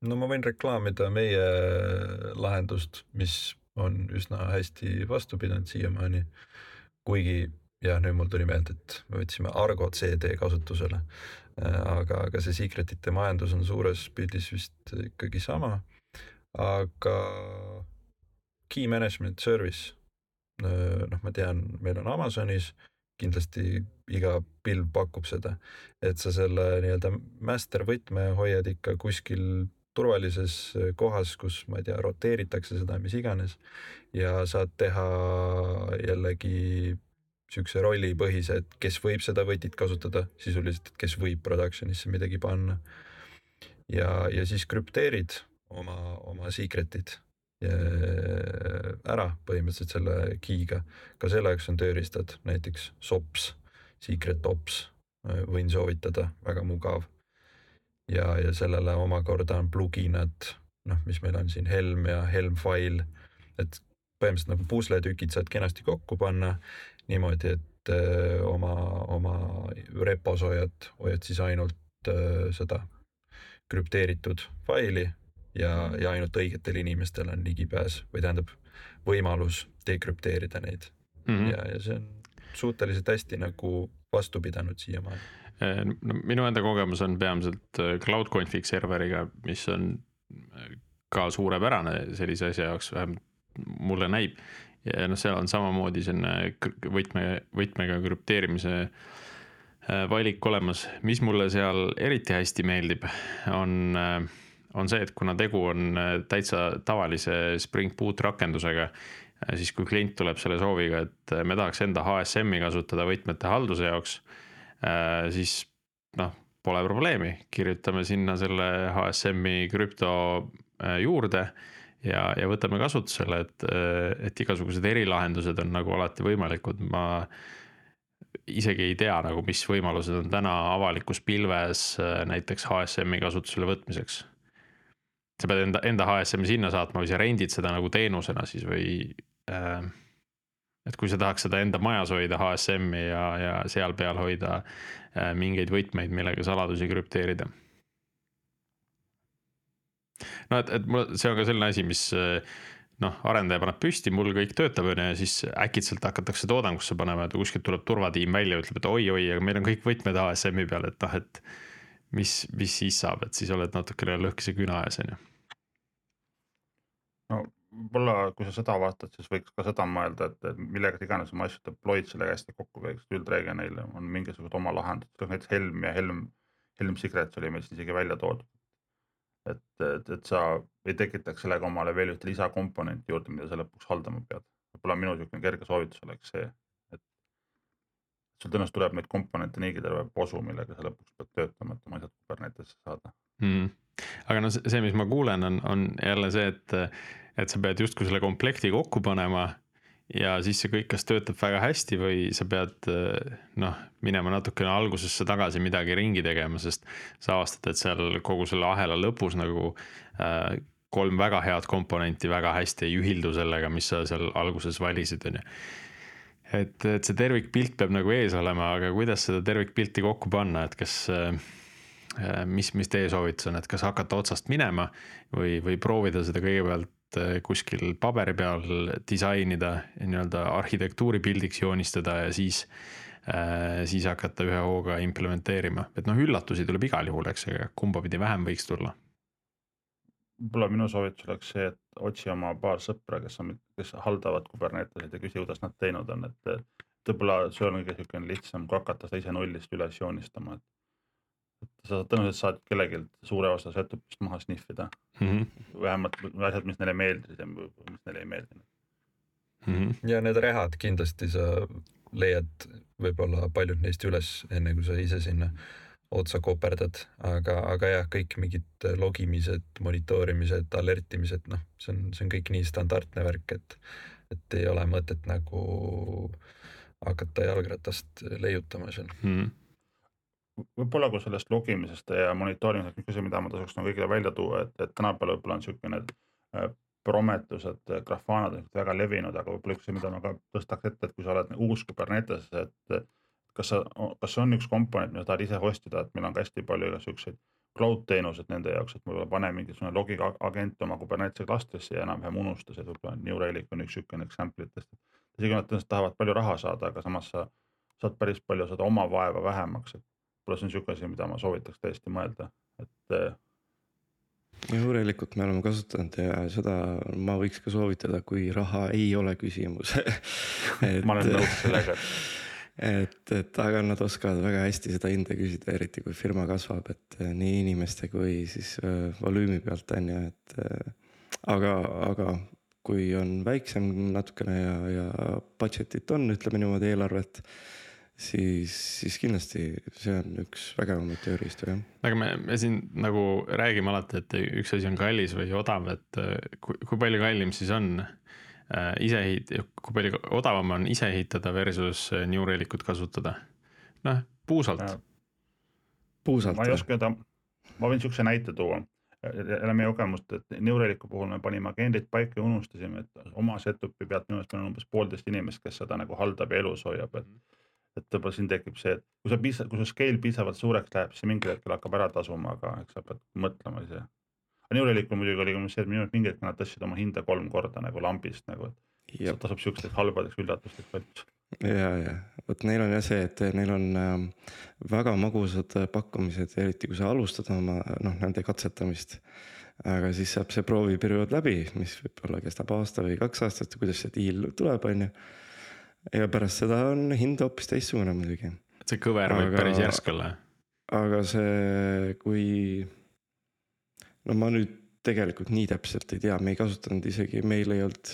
no ma võin reklaamida meie lahendust, mis on üsna hästi vastu pidanud siiamaani. kuigi jah, nüüd mul tuli meelde, et me võtsime Argo CD kasutusele. aga, aga see secret'ite majandus on suures pildis vist ikkagi sama. aga key management service noh, ma tean, meil on Amazonis kindlasti iga pilv pakub seda, et sa selle nii-öelda master võtme hoiad ikka kuskil turvalises kohas, kus ma ei tea, roteeritakse seda, mis iganes. ja saad teha jällegi siukse rollipõhise, et kes võib seda võtit kasutada sisuliselt, et kes võib production'isse midagi panna. ja, ja siis krüpteerid oma, oma secret'id Äh, ära põhimõtteliselt selle key'ga. ka selle jaoks on tööriistad, näiteks SOPS, Secret Ops, äh, võin soovitada, väga mugav. ja, ja sellele omakorda on pluginad, noh, mis meil on siin Helm ja Helm File, et põhimõtteliselt nagu pusletükid saad kenasti kokku panna niimoodi, et äh, oma, oma repos hoiad, hoiad siis ainult öö, seda krüpteeritud faili ja, ja ainult õigetel inimestel on ligipääs või tähendab võimalus dekrüpteerida neid mm. -hmm. ja, ja see on suhteliselt hästi nagu vastu pidanud siiamaani. Äh, no minu enda kogemus on peamiselt äh, cloud config serveriga, mis on äh, ka suurepärane sellise asja jaoks, vähemalt mulle näib. Ja noh, seal on samamoodi selline võtme, võtmega krüpteerimise valik olemas, mis mulle seal eriti hästi meeldib, on äh, on see, et kuna tegu on äh, täitsa tavalise Spring Boot rakendusega, äh, siis kui klient tuleb selle sooviga, et äh, me tahaks enda HSM-i kasutada võtmete halduse jaoks, siis noh, pole probleemi, kirjutame sinna selle HSM-i krüpto juurde ja, ja võtame kasutusele, et, et igasugused erilahendused on nagu alati võimalikud, ma isegi ei tea nagu, mis võimalused on täna avalikus pilves näiteks HSM-i kasutusele võtmiseks sa pead enda, enda HSM-i sinna saatma või sa rendid seda nagu teenusena siis või äh,. et kui sa tahaks seda enda majas hoida HSM-i ja, ja seal peal hoida äh, mingeid võtmeid, millega saladusi krüpteerida. No et, et mul, see on ka selline asi, mis noh, arendaja paneb püsti, mul kõik töötab, on ju, ja siis äkitselt hakatakse toodangusse panema, et kuskilt tuleb turvatiim välja, ütleb, et oi-oi, aga meil on kõik võtmed ASM-i peal, et noh, et mis, mis siis saab, et siis oled natukene lõhkise küna ees, on ju. no võib-olla, kui sa seda vaatad, siis võiks ka seda mõelda, et, millega iganes oma asju deploy'd sellega hästi kokku käiks, üldreegel neil on mingisugused oma lahendused, näiteks Helm ja Helm, Helm Secrets oli meil siin isegi välja toodud et, et, et sa ei tekitaks sellega omale veel ühte lisakomponenti juurde, mida sa lõpuks haldama pead. võib-olla minu niisugune kerge soovitus oleks see, et sul tõenäoliselt tuleb neid komponente niigi terve posu, millega sa lõpuks pead töötama, et oma asjad Kubernetesse saada mm.. aga no see, mis ma kuulen, on, on jälle see, et, et sa pead justkui selle komplekti kokku panema ja siis see kõik kas töötab väga hästi või sa pead noh, minema natukene algusesse tagasi midagi ringi tegema, sest sa avastad, et seal kogu selle ahela lõpus nagu äh, kolm väga head komponenti väga hästi ei ühildu sellega, mis sa seal alguses valisid, on ju. et, et see tervikpilt peab nagu ees olema, aga kuidas seda tervikpilti kokku panna, et kas äh, mis, mis teie soovitus on, et kas hakata otsast minema või, või proovida seda kõigepealt Äh, kuskil paberi peal disainida, nii-öelda arhitektuuripildiks joonistada ja siis, äh, siis hakata ühe hooga implementeerima, et noh, üllatusi tuleb igal juhul, eks, aga kumba pidi vähem võiks tulla? võib-olla minu soovitus oleks see, et otsi oma paar sõpra, kes on, kes haldavad Kubernetesid ja küsi, kuidas nad teinud on, et võib-olla see on kõige niisugune lihtsam kui hakata seda ise nullist üles joonistama, et sa tõenäoliselt saad kellelgi suure osa setup'ist maha sniffida mm. -hmm. vähemalt asjad, mis neile meeldisid ja mis neile ei meeldinud mm. -hmm. ja need rehad kindlasti sa leiad võib-olla paljud neist üles, enne kui sa ise sinna otsa koperdad, aga, aga jah, kõik mingid logimised, monitoorimised, alertimised, noh, see on, see on kõik nii standardne värk, et, et ei ole mõtet nagu hakata jalgratast leiutama seal mm. -hmm võib-olla kui sellest logimisest ja monitoorimisest, üks asi, mida ma tasuks nagu kõigile välja tuua, et, et tänapäeval võib-olla on niisugune äh, Prometheused, äh, Grafanad on väga levinud, aga võib-olla üks asi, mida ma ka tõstaks ette, et kui sa oled uus Kubernetes, et kas sa, kas see on üks komponent, mida tahad ise host ida, et meil on ka hästi palju igasuguseid cloud teenused nende jaoks, et võib-olla pane mingisugune logiga agent oma Kubernetese klastrisse ja enam-vähem unustas, et võib-olla New Relic on üks niisugune example itest. isegi nad tõenäoliselt tahavad palju raha saada, aga samas sa saad päris palju seda oma vaeva vähemaks, et võib-olla see on niisugune asi, mida ma soovitaks tõesti mõelda, et. Äh, juurelikult me oleme kasutanud ja seda ma võiks ka soovitada, kui raha ei ole küsimus ma olen nõus sellega et, et aga nad oskavad väga hästi seda hinda küsida, eriti kui firma kasvab, et äh, nii inimeste kui siis äh, volüümi pealt on ju, et aga, aga kui on väiksem natukene ja, ja budget'it on, ütleme niimoodi eelarvet siis, siis kindlasti see on üks vägevamaid tööriistu jah. aga me, me siin nagu räägime alati, et üks asi on kallis või odav, et äh, kui, kui palju kallim siis on äh, ise ehit-, kui palju odavam on ise ehitada versus äh, New Relicut kasutada? noh, puusalt. puusalt. ma ei oska öelda, ma võin sihukese näite tuua jälle meie kogemust, et New Relicu puhul me panime agendid paika ja unustasime, et oma setup'i pealt minu arust meil on umbes poolteist inimest, kes seda nagu haldab ja elus hoiab, et mm et võib-olla siin tekib see, et kui sa piisa-, kui su scale piisavalt suureks läheb, siis mingil hetkel hakkab ära tasuma, aga eks sa pead mõtlema ise. aga New Relicul muidugi oli see, et minu arust mingil hetkel nad tõstsid oma hinda kolm korda nagu lambist nagu, et Jab. tasub siukesteks halbadeks üllatusteks valmis. ja, ja vot neil on jah see, et neil on äh, väga magusad pakkumised, eriti kui sa alustad oma noh, nende katsetamist aga siis saab see prooviperiood läbi, mis võib-olla kestab aasta või kaks aastat, kuidas see diil tuleb, on ju ja pärast seda on hind hoopis teistsugune muidugi. see kõver võib päris järsk olla. aga see, kui. no ma nüüd tegelikult nii täpselt ei tea, me ei kasutanud isegi, meil ei olnud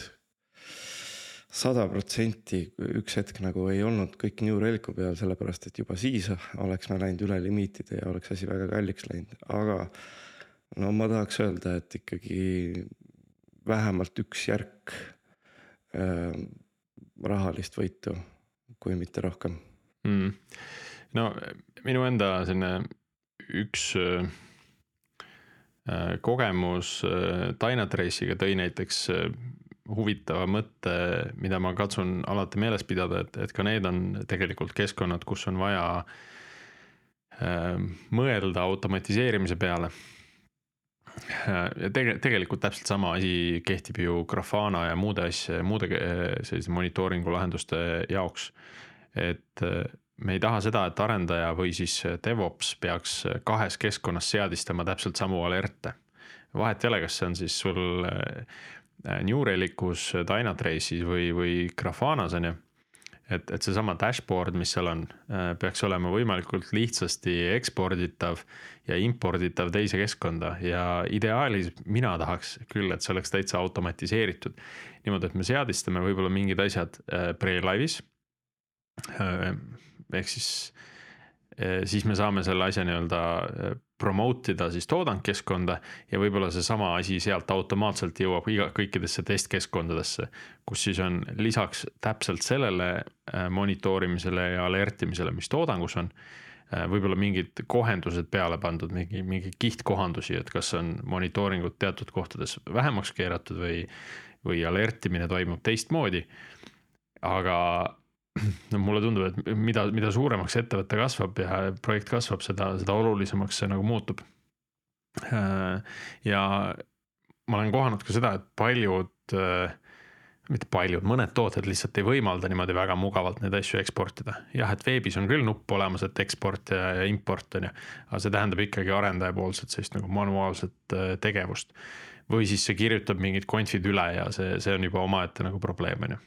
sada protsenti üks hetk nagu ei olnud kõik New Relicu peal, sellepärast et juba siis oleks me läinud üle limiitide ja oleks asi väga kalliks läinud, aga no ma tahaks öelda, et ikkagi vähemalt üks järk äh, rahalist võitu, kui mitte rohkem. Mm.. no minu enda selline üks äh, kogemus äh, Dynatrace'iga tõi näiteks äh, huvitava mõtte, mida ma katsun alati meeles pidada, et, et ka need on tegelikult keskkonnad, kus on vaja äh, mõelda automatiseerimise peale ja tege-, tegelikult täpselt sama asi kehtib ju Grafana ja muude asja, muude eh, sellise monitooringu lahenduste jaoks. et eh, me ei taha seda, et arendaja või siis DevOps peaks kahes keskkonnas seadistama täpselt samu alerte. vahet ei ole, kas see on siis sul New Relicus, Dynatrace'is või, või Grafanas on ju et, et seesama dashboard, mis seal on, äh, peaks olema võimalikult lihtsasti eksporditav ja imporditav teise keskkonda ja ideaalis mina tahaks küll, et see oleks täitsa automatiseeritud. niimoodi, et me seadistame võib-olla mingid asjad äh, pre-live'is. Äh, ehk siis, siis me saame selle asja nii-öelda promote ida siis toodangkeskkonda ja võib-olla seesama asi sealt automaatselt jõuab iga, kõikidesse testkeskkondadesse, kus siis on lisaks täpselt sellele äh, monitoorimisele ja alertimisele, mis toodangus on, äh, võib-olla mingid kohendused peale pandud, mingi, mingi kihtkohandusi, et kas on monitooringud teatud kohtades vähemaks keeratud või, või alertimine toimub teistmoodi. aga no mulle tundub, et mida, mida suuremaks ettevõte kasvab ja projekt kasvab, seda, seda olulisemaks see nagu muutub. Äh, ja ma olen kohanud ka seda, et paljud, äh, mitte paljud, mõned tooted lihtsalt ei võimalda niimoodi väga mugavalt neid asju eksportida. jah, et veebis on küll nupp olemas, et eksport ja, import on ju, aga see tähendab ikkagi arendajapoolset sellist nagu manuaalset äh, tegevust. või siis see kirjutab mingid conf'id üle ja see, see on juba omaette nagu probleem, on ju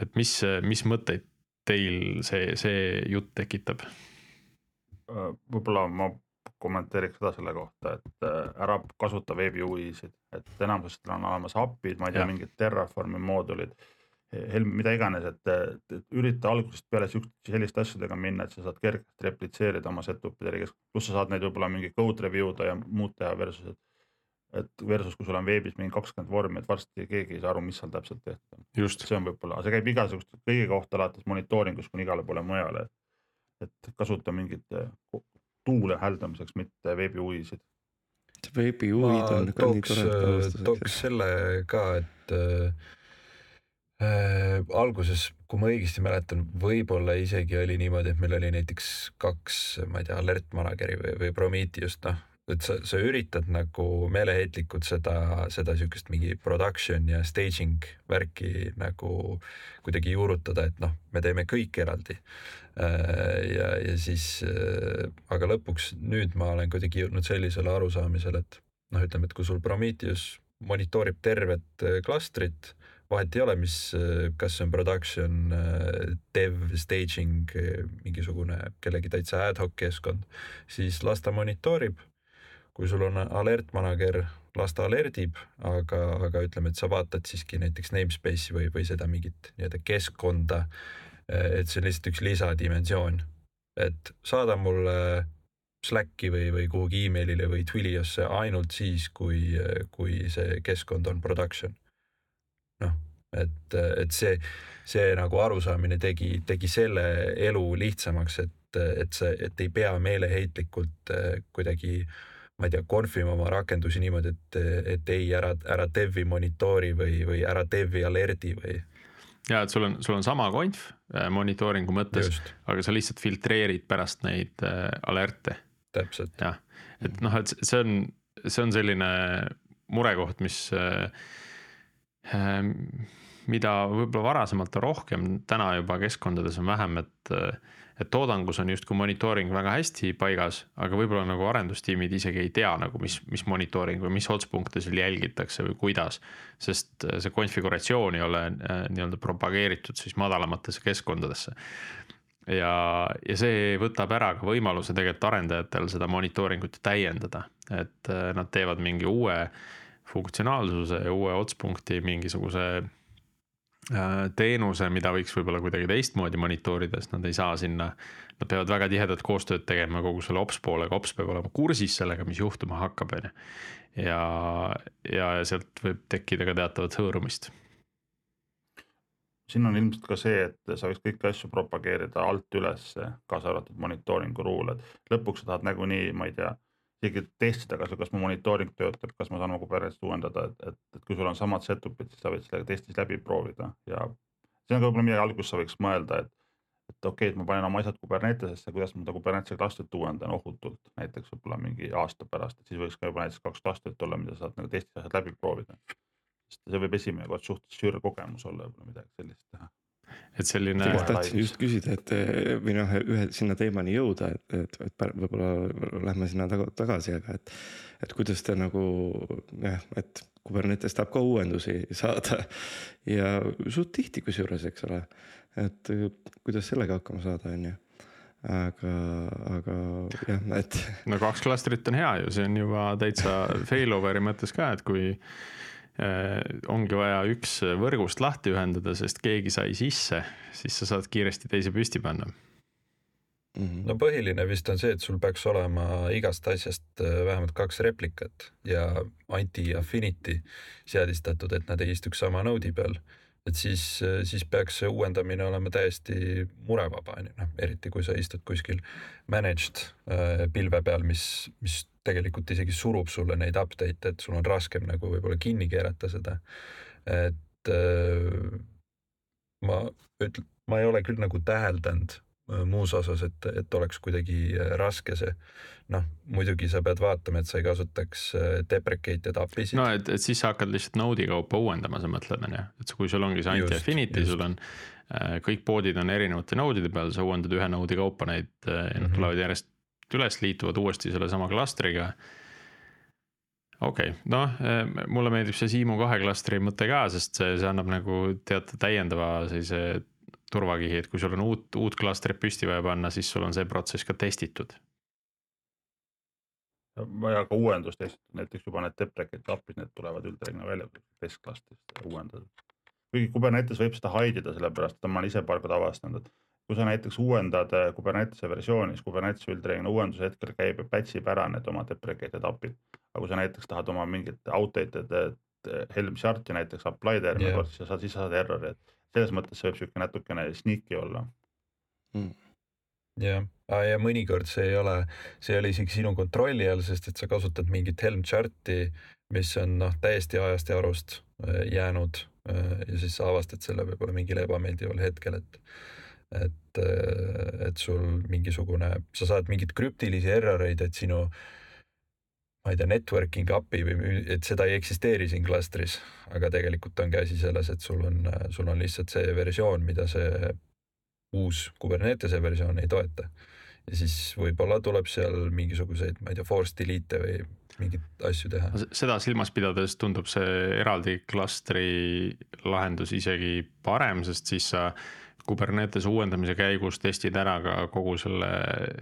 et mis, mis mõtteid teil see, see jutt tekitab? Äh, võib-olla ma kommenteeriks seda selle kohta, et äh, ära kasuta veebi UI-sid, et enamustel on olemas API-d, ma ei tea, mingid Terraformi moodulid. Helm, mida iganes, et, ürita algusest peale siukeste, selliste asjadega minna, et sa saad kergesti replitseerida oma setup'ide järgi, pluss sa saad neid võib-olla mingi code review da ja muud teha versus, et et versus, kui sul on veebis mingi kakskümmend vormi, et varsti keegi ei saa aru, mis seal täpselt tehtud on. see on võib-olla, see käib igasuguste kõige kohta alates monitooringust kuni igale poole mujale. et kasuta mingeid tuule hääldamiseks, mitte veebi huvisid. veebi huvid on ka nii tore. Tooks selle ka, et äh, äh, alguses, kui ma õigesti mäletan, võib-olla isegi oli niimoodi, et meil oli näiteks kaks, ma ei tea, alert manager'i või, või Prometheust, noh et sa, sa üritad nagu meeleheitlikult seda, seda siukest mingi production ja staging värki nagu kuidagi juurutada, et noh, me teeme kõik eraldi. Äh, ja, ja siis, äh, aga lõpuks nüüd ma olen kuidagi jõudnud sellisele arusaamisele, et noh, ütleme, et kui sul Prometheus monitoorib tervet äh, klastrit, vahet ei ole, mis, kas see on production, dev, staging, mingisugune kellegi täitsa ad hoc keskkond, siis las ta monitoorib kui sul on alert manager, las ta alerdib, aga, aga ütleme, et sa vaatad siiski näiteks namespace'i või, või seda mingit nii-öelda keskkonda. et see on lihtsalt üks lisadimensioon, et saada mulle Slacki või, või kuhugi emailile või Twiliosse ainult siis, kui, kui see keskkond on production. noh, et, et see, see nagu arusaamine tegi, tegi selle elu lihtsamaks, et, et see, et ei pea meeleheitlikult kuidagi äh, ma ei tea, confima oma rakendusi niimoodi, et, et ei ära, ära dev'i monitoori või, või ära dev'i alerdi või. ja et sul on, sul on sama konf äh, monitooringu mõttes, aga sa lihtsalt filtreerid pärast neid äh, alerte. täpselt. jah, et noh, et see on, see on selline murekoht, mis äh, äh, mida võib-olla varasemalt on rohkem, täna juba keskkondades on vähem, et äh, et toodangus on justkui monitooring väga hästi paigas, aga võib-olla nagu arendustiimid isegi ei tea nagu, mis, mis monitooring või mis otspunkte seal jälgitakse või kuidas. sest äh, see konfiguratsioon ei ole äh, nii-öelda propageeritud siis madalamatesse keskkondadesse. ja, ja see võtab ära ka võimaluse tegelikult arendajatel seda monitooringut täiendada, et äh, nad teevad mingi uue funktsionaalsuse ja uue otspunkti mingisuguse teenuse, mida võiks võib-olla kuidagi teistmoodi monitoorida, sest nad ei saa sinna. Nad peavad väga tihedat koostööd tegema kogu selle ops poolega, ops peab olema kursis sellega, mis juhtuma hakkab, on ju. ja, ja sealt võib tekkida ka teatavat hõõrumist. siin on ilmselt ka see, et sa võiks kõiki asju propageerida alt üles, kaasa arvatud monitooringu ruule, et lõpuks sa tahad nagunii, ma ei tea isegi testida, kas, kas mu monitooring töötab, kas ma saan oma Kubernetes uuendada, et, et, et kui sul on samad setup'id, siis sa võid selle testis läbi proovida ja see on ka võib-olla midagi alguses sa võiks mõelda, et, et okei okay,, et ma panen oma asjad Kubernetesesse, kuidas ma seda Kubernetese klastrit uuendan ohutult, näiteks võib-olla mingi aasta pärast, et siis võiks ka juba näiteks kaks klastrit olla, mida saad nagu teistes asjad läbi proovida. sest see võib esimene kord suhteliselt sür kogemus olla, võib-olla midagi sellist teha et selline. tahtsin just küsida, et või noh, ühe sinna teemani jõuda, et, et, et võib-olla lähme sinna taga, tagasi, aga et. et kuidas te nagu jah, et Kubernetes tahab ka uuendusi saada ja suht tihti kusjuures, eks ole et kuidas sellega hakkama saada, on ju aga, aga jah, et. no kaks klastrit on hea ju, see on juba täitsa failover'i mõttes ka, et kui ongi vaja üks võrgust lahti ühendada, sest keegi sai sisse, siis sa saad kiiresti teise püsti panna Mm -hmm. no põhiline vist on see, et sul peaks olema igast asjast äh, vähemalt kaks replikat ja anti-affinity seadistatud, et nad ei istuks sama node'i peal et siis, siis peaks see uuendamine olema täiesti murevaba, on ju, noh, eriti kui sa istud kuskil managed äh, pilve peal, mis, mis tegelikult isegi surub sulle neid update'e, et sul on raskem nagu võib-olla kinni keerata seda. et äh, ma ütlen, ma ei ole küll nagu täheldanud Äh, muus osas, et, et oleks kuidagi äh, raske see. noh, muidugi sa pead vaatama, et sa ei kasutaks äh, deprecated API-sid. no et, et siis sa hakkad lihtsalt node'i kaupa uuendama, sa mõtled on ju, et kui sul ongi see anti-affinity, sul on kõik poodid on erinevate node'ide peal, sa uuendad ühe node'i kaupa neid ja nad -hmm. tulevad järjest üles, liituvad uuesti sellesama klastriga okei okay., noh, mulle meeldib see Siimu kahe klastri mõte ka, sest see, see annab nagu teatud täiendava sellise turvakihi, et kui sul on uut, uut klastrit püsti vaja panna, siis sul on see protsess ka testitud. vaja ka uuendust testitud, näiteks juba need deprecate API-d, need tulevad üldreeglina välja testklastrist uuendatud. kuigi Kubernetes võib seda hide ida, sellepärast et ma olen ise paar korda avastanud, et kui sa näiteks uuendad eh, Kubernetese versioonis, Kubernetes üldreeglina uuenduse hetkel käib ja patch ib ära need oma deprecated API-d. aga kui sa näiteks tahad oma mingit outdated eh, Helm chart'i näiteks apply da järgmine yeah. kord, siis sa saad, siis sa saad error'i, et selles mõttes see võib sihuke natukene sneaky olla. Mm.. jah, ja mõnikord see ei ole, see ei ole isegi sinu kontrolli all, sest et sa kasutad mingit Helm chart'i, mis on noh, täiesti ajast ja arust äh, jäänud äh, ja siis sa avastad selle võib-olla mingil ebameeldival hetkel, et et, äh, et sul mingisugune, sa saad mingeid krüptilisi error eid, et sinu äh, ma ei tea, networking API või et seda ei eksisteeri siin klastris, aga tegelikult ongi asi selles, et sul on, sul on lihtsalt see versioon, mida see uus Kubernetese versioon ei toeta. ja siis võib-olla tuleb seal mingisuguseid, ma ei tea, force delete'e või mingeid asju teha. seda silmas pidades tundub see eraldi klastri lahendus isegi parem, sest siis sa Kubernetese uuendamise käigus testid ära ka kogu selle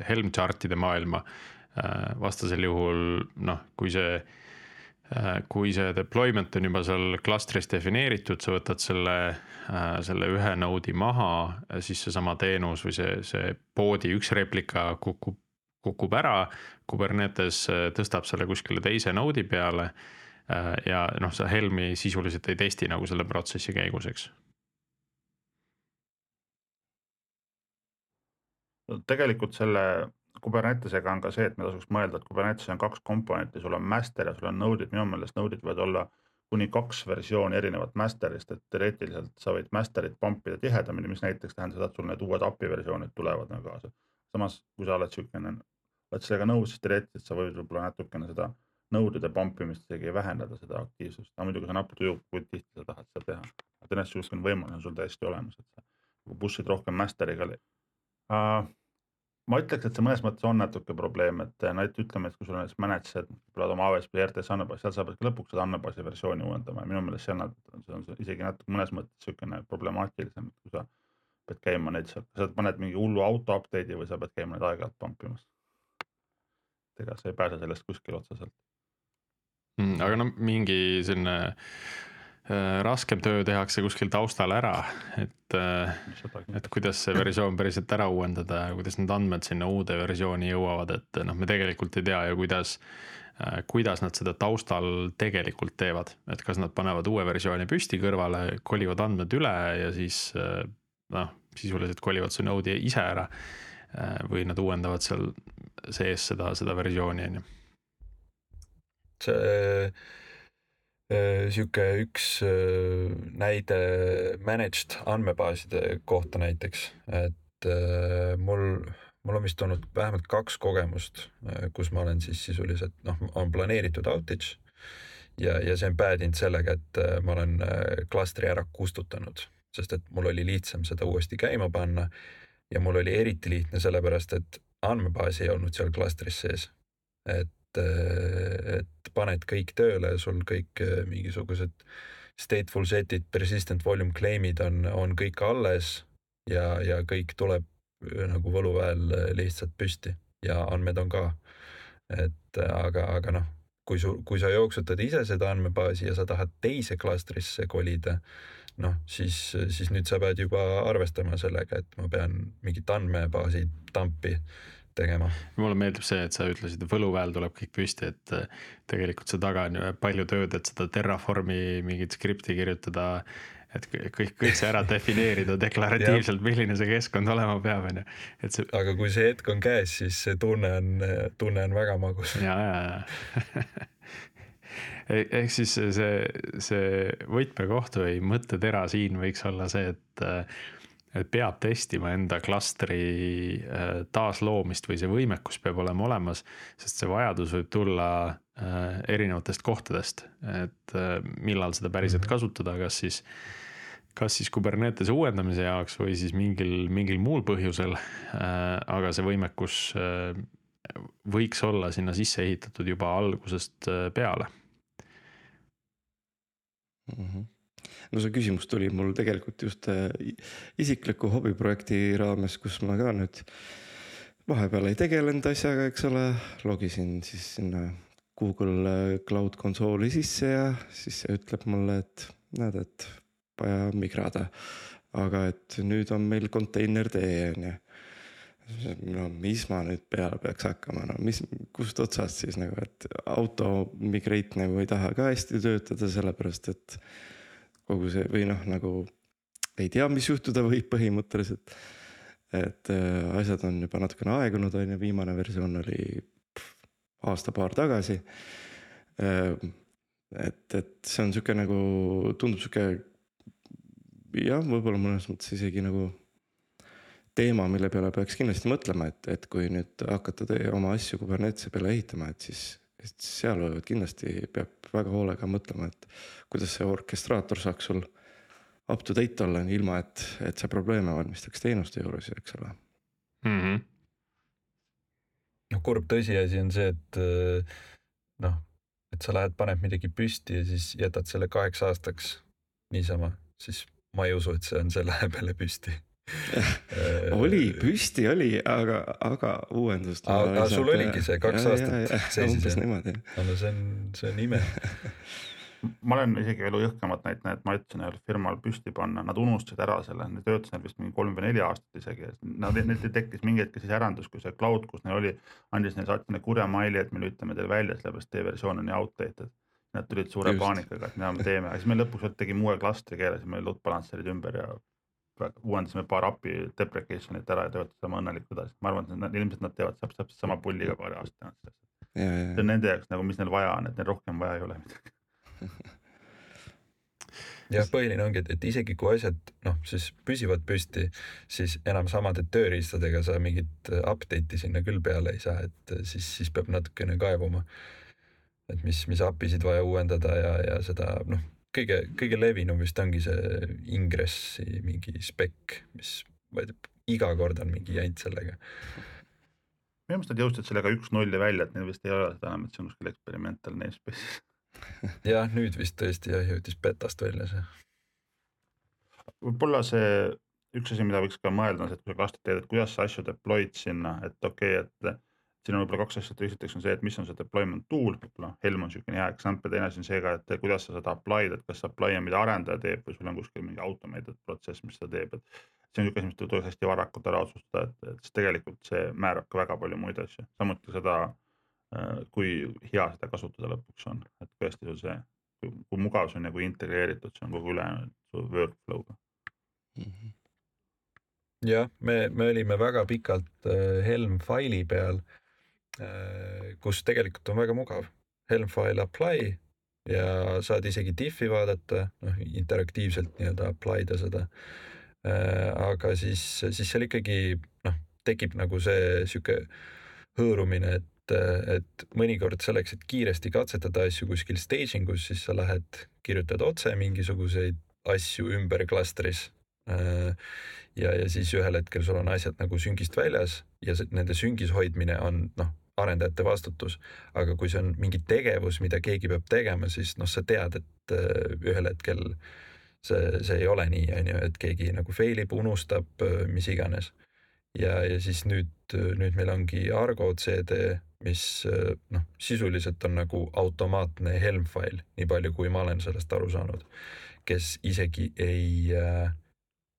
Helm chart'ide maailma vastasel juhul noh, kui see, äh, kui see deployment on juba seal klastris defineeritud, sa võtad selle, äh, selle ühe node'i maha, siis seesama teenus või see, see poodi üks replika kukub, kukub ära. Kubernetes tõstab selle kuskile teise node'i peale ja noh, sa Helmi sisuliselt ei testi nagu selle protsessi käigus, eks tegelikult selle Kubernetesega on ka see, et me tasuks mõelda, et Kuberneteses on kaks komponenti, sul on master ja sul on node'id, minu meelest node'id võivad olla kuni kaks versiooni erinevat master'ist, et teoreetiliselt sa võid master'it pump ida tihedamini, mis näiteks tähendab seda, et sul need uued API versioonid tulevad nagu kaasa. samas, kui sa oled siukene, oled sellega nõus, siis teoreetiliselt sa võid võib-olla natukene seda nõudude pump imist isegi vähendada, seda aktiivsust, aga muidugi see on napp tuju, kui tihti sa tahad seda teha. tõenäoliselt siukene võimalus on sul täiesti olemas, et sa push'id rohkem master'iga uh, ma ütleks, et see mõnes mõttes on natuke probleem, et no et ütleme, et kui sul on näiteks manager'id, tulevad oma AWS või RTS andmebaasi, seal sa pead lõpuks seda andmebaasi versiooni uuendama ja minu meelest seal nad, see on isegi natuke mõnes mõttes niisugune problemaatilisem, et kui sa pead käima neid seal, sa paned mingi hullu auto update'i või sa pead käima neid aeg-ajalt pump imas. ega sa ei pääse sellest kuskile otseselt mm,. aga no mingi selline Äh, raskem töö tehakse kuskil taustal ära, et, äh, et kuidas see versioon päriselt ära uuendada ja kuidas need andmed sinna uude versiooni jõuavad, et noh, me tegelikult ei tea ju, kuidas äh, kuidas nad seda taustal tegelikult teevad, et kas nad panevad uue versiooni püsti kõrvale, kolivad andmed üle ja siis noh, sisuliselt kolivad see node'i ise ära. või nad uuendavad seal sees seda, seda versiooni on ju. see Äh, sihuke üks äh, näide managed andmebaaside kohta näiteks, et äh, mul, mul on vist olnud vähemalt kaks kogemust, kus ma olen siis sisuliselt noh, on planeeritud outage ja, ja see on päädinud sellega, et ma olen klastri ära kustutanud, sest et mul oli lihtsam seda uuesti käima panna ja mul oli eriti lihtne sellepärast, et andmebaas ei olnud seal klastris sees. et, et paned kõik tööle, sul kõik mingisugused stateful set'id, persistent volume claim'id on, on kõik alles ja, ja kõik tuleb nagu võluväel lihtsalt püsti ja andmed on ka. et aga, aga noh, kui su, kui sa jooksutad ise seda andmebaasi ja sa tahad teise klastrisse kolida, noh, siis, siis nüüd sa pead juba arvestama sellega, et ma pean mingit andmebaasi tampi tegema. mulle meeldib see, et sa ütlesid, võluväel tuleb kõik püsti, et äh, tegelikult see taga on ju palju tööd, et seda Terraformi mingit skripti kirjutada. et kõik, kõik see ära defineerida deklaratiivselt, milline see keskkond olema peab, on ju, et see. aga kui see hetk on käes, siis see tunne on, tunne on väga magus. ja, ja, ja ehk siis see, see võtmekoht või mõttetera siin võiks olla see, et, et peab testima enda klastri äh, taasloomist või see võimekus peab olema olemas, sest see vajadus võib tulla äh, erinevatest kohtadest, et äh, millal seda päriselt mhm. kasutada, kas siis kas siis Kubernetese uuendamise jaoks või siis mingil, mingil muul põhjusel. aga see võimekus võiks olla sinna sisse ehitatud juba algusest peale mm. -hmm. No see küsimus tuli mul tegelikult just äh, isikliku hobiprojekti raames, kus ma ka nüüd vahepeal ei tegelenud asjaga, eks ole, logisin siis sinna Google äh, Cloud konsooli sisse ja siis see ütleb mulle, et näed, et vaja migrada. aga et nüüd on meil konteiner tee on ju no mis ma nüüd peale peaks hakkama, no mis, kust otsast siis nagu, et auto migrate nagu ei taha ka hästi töötada, sellepärast et. Kogu see või noh, nagu ei tea, mis juhtuda võib põhimõtteliselt. et äh, asjad on juba natukene aegunud, on ju, viimane versioon oli aasta-paar tagasi äh,. et, et see on sihuke nagu, tundub sihuke jah, võib-olla mõnes mõttes isegi nagu teema, mille peale peaks kindlasti mõtlema, et, et kui nüüd hakata oma asju Kubernetese peale ehitama, et siis, et seal kindlasti peab väga hoolega mõtlema, et kuidas see orkestraator saaks sul up to date olla, ilma et, et see probleeme valmistaks teenuste juures, eks ole mm. -hmm. noh, kurb tõsiasi on see, et noh, et sa lähed, paned midagi püsti ja siis jätad selle kaheks aastaks niisama, siis ma ei usu, et see on selle peale püsti oli, püsti oli, aga, aga uuendust. aga sul oligi see kaks ja, aastat seisis jah? no see on, see on ime ma olen isegi elu jõhkemat näinud, et ma ütlesin ühel firmal püsti panna, nad unustasid ära selle, nad töötasid neil vist mingi kolm või neli aastat isegi. Nad, neil tekkis mingi hetk siis järandus, kui see cloud, kus neil oli, andis neile saatis neile kurja maili, et me lülitame teile välja, sellepärast teie versioon on nii outdated. Nad tulid suure Just. paanikaga, et mida me teeme, aga siis me lõpuks tegime uue klastri keelasime load balancer'id ümber ja uuendasime paar API deprecation'it ära ja töötame sama õnnelikult edasi, ma arvan, et nad ilmselt nad teevad täpselt sama pulliga paari aasta jooksul. see on nende jaoks nagu, mis neil vaja on, et neil rohkem vaja ei ole midagi jah, põhiline ongi, et, et isegi kui asjad noh, siis püsivad püsti, siis enam samade tööriistadega sa mingit update'i sinna küll peale ei saa, et siis, siis peab natukene kaevuma. et mis, mis API sid vaja uuendada ja, ja seda noh kõige, kõige levinum vist ongi see ingressi mingi spec, mis iga kord on mingi jant sellega. minu meelest nad jõudsid sellega üks-nulli välja, et neil vist ei ole seda enam, et see on kuskil experimental namespace'is jah, nüüd vist tõesti jah, jõudis betast välja see. võib-olla see üks asi, mida võiks ka mõelda, on see, et kui sa klastrit teed, et kuidas sa asju deploy'd sinna, et okei okay,, et siin on võib-olla kaks asja, esiteks on see, et mis on see deployment tool, võib-olla. Helm on niisugune hea example, teine asi on see ka, et kuidas sa seda apply'd, et kas apply on, mida arendaja teeb või sul on kuskil mingi automated protsess, mis seda teeb, et see on niisugune asi, mis tuleks hästi varakult ära otsustada, et, et siis tegelikult see määrab ka väga palju muid asju, samuti seda, äh, kui hea seda kasutada lõpuks on, et tõesti sul see, kui mugav see on ja kui integreeritud see on kogu ülejäänud workflow'ga. Mm. -hmm jah, me, me olime väga pikalt äh, Helm faili peal. Äh, kus tegelikult on väga mugav. Helm file apply ja saad isegi diff'i vaadata, noh interaktiivselt nii-öelda apply da seda. aga siis, siis seal ikkagi noh, tekib nagu see sihuke hõõrumine, et, et mõnikord selleks, et kiiresti katsetada asju kuskil staging us, siis sa lähed, kirjutad otse mingisuguseid asju ümber klastris. ja, ja siis ühel hetkel sul on asjad nagu süngist väljas ja see, nende süngis hoidmine on noh, arendajate vastutus. aga kui see on mingi tegevus, mida keegi peab tegema, siis noh, sa tead, et ühel hetkel see, see ei ole nii, on ju, et keegi nagu fail ib, unustab, mis iganes ja, ja siis nüüd, nüüd meil ongi Argo CD, mis noh, sisuliselt on nagu automaatne Helm fail, nii palju, kui ma olen sellest aru saanud, kes isegi ei äh,,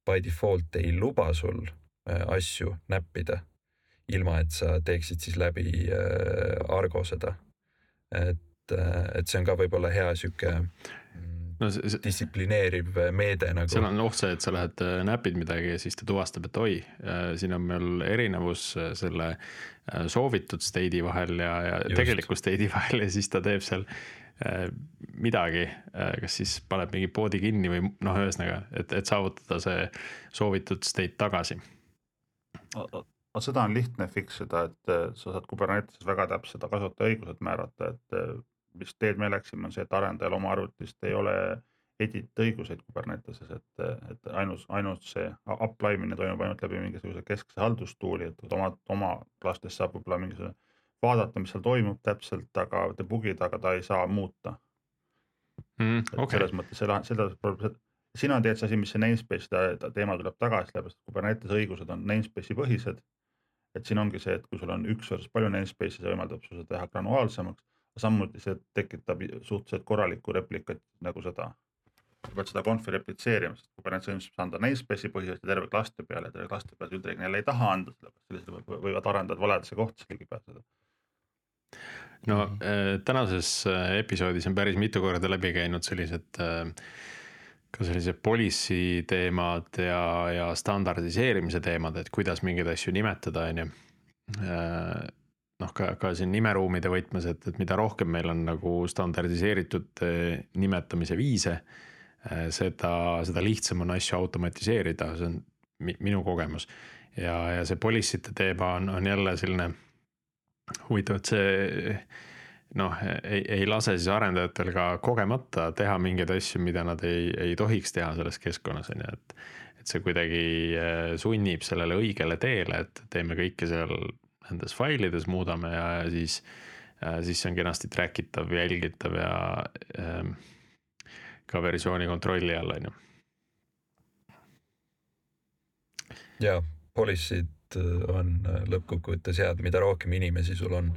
by default ei luba sul äh, asju näppida, ilma et sa teeksid siis läbi äh, Argo seda. et äh,, et see on ka võib-olla hea sihuke no see, see, distsiplineeriv meede nagu. seal on oht see, et sa lähed äh, näpid midagi ja siis ta tuvastab, et oi, siin on meil erinevus selle soovitud state'i vahel ja, ja Just. tegeliku state'i vahel ja siis ta teeb seal midagi, kas siis paneb mingi poodi kinni või noh, ühesõnaga, et, et saavutada see soovitud state tagasi. Aga seda on lihtne fix ida, et sa saad Kuberneteses väga täpsed kasutajaõigused määrata, et mis teed me läksime, on see, et arendajal oma arvutist ei ole edit õiguseid Kuberneteses, et, et ainus, ainult see apply imine toimub ainult läbi mingisuguse keskse haldustuuli, et oma, oma klassis saab võib-olla mingisugune vaadata, mis seal toimub täpselt, aga debug ida, aga ta ei saa muuta mm,. Okay. selles mõttes see, seda, siin on tegelikult see asi, mis see namespace teema tuleb tagasi, sellepärast et Kubernetes õigused on namespace'i põhised. Et siin ongi see, et kui sul on üks versus palju namespace'i, see võimaldab sul seda teha granuaalsemaks samuti see tekitab suhteliselt korralikku replikat nagu seda, pead seda konfi replitseerima, sest Kubernetes ilmselt saab anda namespace'i põhiliselt terve klastri peale, terve klastri peale üldreeglina jälle ei taha anda, sellepärast sellisel võivad arendajad valedesse kohtadesse ligi pääseda. no äh, tänases äh, episoodis on päris mitu korda läbi käinud sellised äh, ka sellised policy teemad ja, ja standardiseerimise teemad, et kuidas mingeid asju nimetada, on ju noh, ka, ka siin nimeruumide võtmes, et, et mida rohkem meil on nagu standardiseeritud eh, nimetamise viise, eh, seda, seda lihtsam on asju automatiseerida, see on minu kogemus. ja, ja see policy'te teema on, on jälle selline huvitav, et see noh, ei, ei lase siis arendajatel ka kogemata teha mingeid asju, mida nad ei, ei tohiks teha selles keskkonnas, on ju, et et see kuidagi eh, sunnib sellele õigele teele, et teeme kõike seal nendes failides muudame ja, siis, äh, siis see on kenasti track itav, jälgitav ja ähm, ka versiooni kontrolli all, on ju. ja, policy'd äh, on äh, lõppkokkuvõttes head, mida rohkem inimesi sul on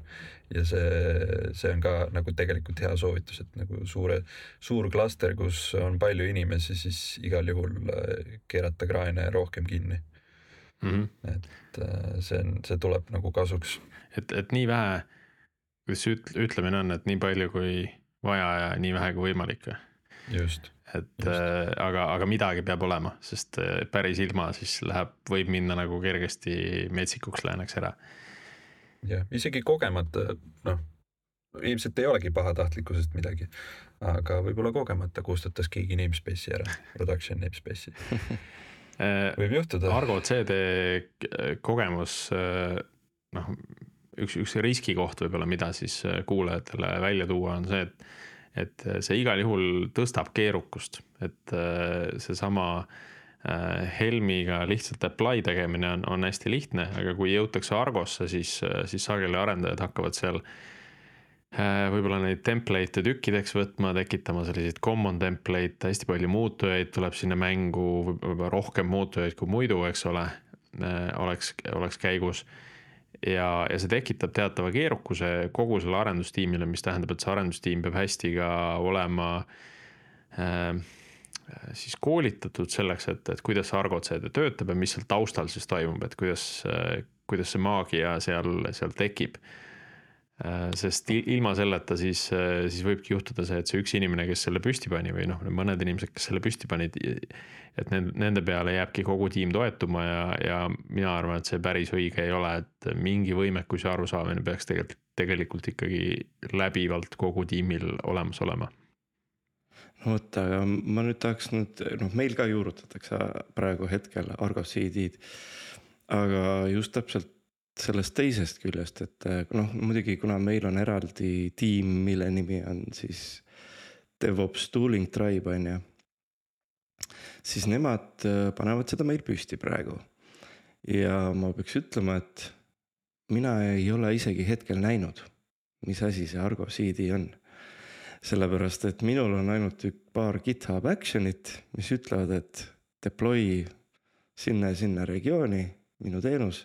ja see, see on ka nagu tegelikult hea soovitus, et nagu suure, suur klaster, kus on palju inimesi, siis igal juhul keerata kraene rohkem kinni mm. -hmm. et äh, see on, see tuleb nagu kasuks. et, et nii vähe, kuidas see üt-, ütlemine on, et nii palju kui vaja ja nii vähe kui võimalik või? just. Et. Äh, aga, aga midagi peab olema, sest äh, päris ilma siis läheb, võib minna nagu kergesti metsikuks lääneks ära. jah, isegi kogemata, noh, ilmselt ei olegi pahatahtlikkusest midagi, aga võib-olla kogemata kustutas keegi namespace'i ära, production namespace'i Äh, võib juhtuda. Argo CD kogemus, äh, noh, üks, üks riskikoht võib-olla, mida siis kuulajatele välja tuua, on see, et et see igal juhul tõstab keerukust, et seesama Helmiga lihtsalt apply tegemine on, on hästi lihtne, aga kui jõutakse Argosse, siis, siis sageli arendajad hakkavad seal äh, Äh, võib-olla neid template'e tükkideks võtma, tekitama selliseid common template'e, hästi palju muutujaid tuleb sinna mängu, võib-olla rohkem muutujaid kui muidu, eks ole, äh, oleks, oleks käigus. Ja, ja see tekitab teatava keerukuse kogu selle arendustiimile, mis tähendab, et see arendustiim peab hästi ka olema äh, siis koolitatud selleks, et, et kuidas see Argo CD töötab ja mis seal taustal siis toimub, et kuidas, kuidas see maagia seal, seal tekib. Äh, sest ilma selleta siis, äh, siis võibki juhtuda see, et see üks inimene, kes selle püsti pani või noh, mõned inimesed, kes selle püsti panid. et nende, nende peale jääbki kogu tiim toetuma ja, ja mina arvan, et see päris õige ei ole, et mingi võimekus ja arusaamine peaks tegelikult, tegelikult ikkagi läbivalt kogu tiimil olemas olema. no vot, aga ma nüüd tahaks nüüd, noh, meil ka juurutatakse praegu hetkel Argo CD-d. aga just täpselt sellest teisest küljest, et noh, muidugi kuna meil on eraldi tiim, mille nimi on siis DevOps Tooling Tribe on ju. siis nemad panevad seda meil püsti praegu. ja ma peaks ütlema, et mina ei ole isegi hetkel näinud, mis asi see Argo CD on sellepärast et minul on ainult paar GitHub action'it, mis ütlevad, et deploy sinna ja sinna regiooni minu teenus,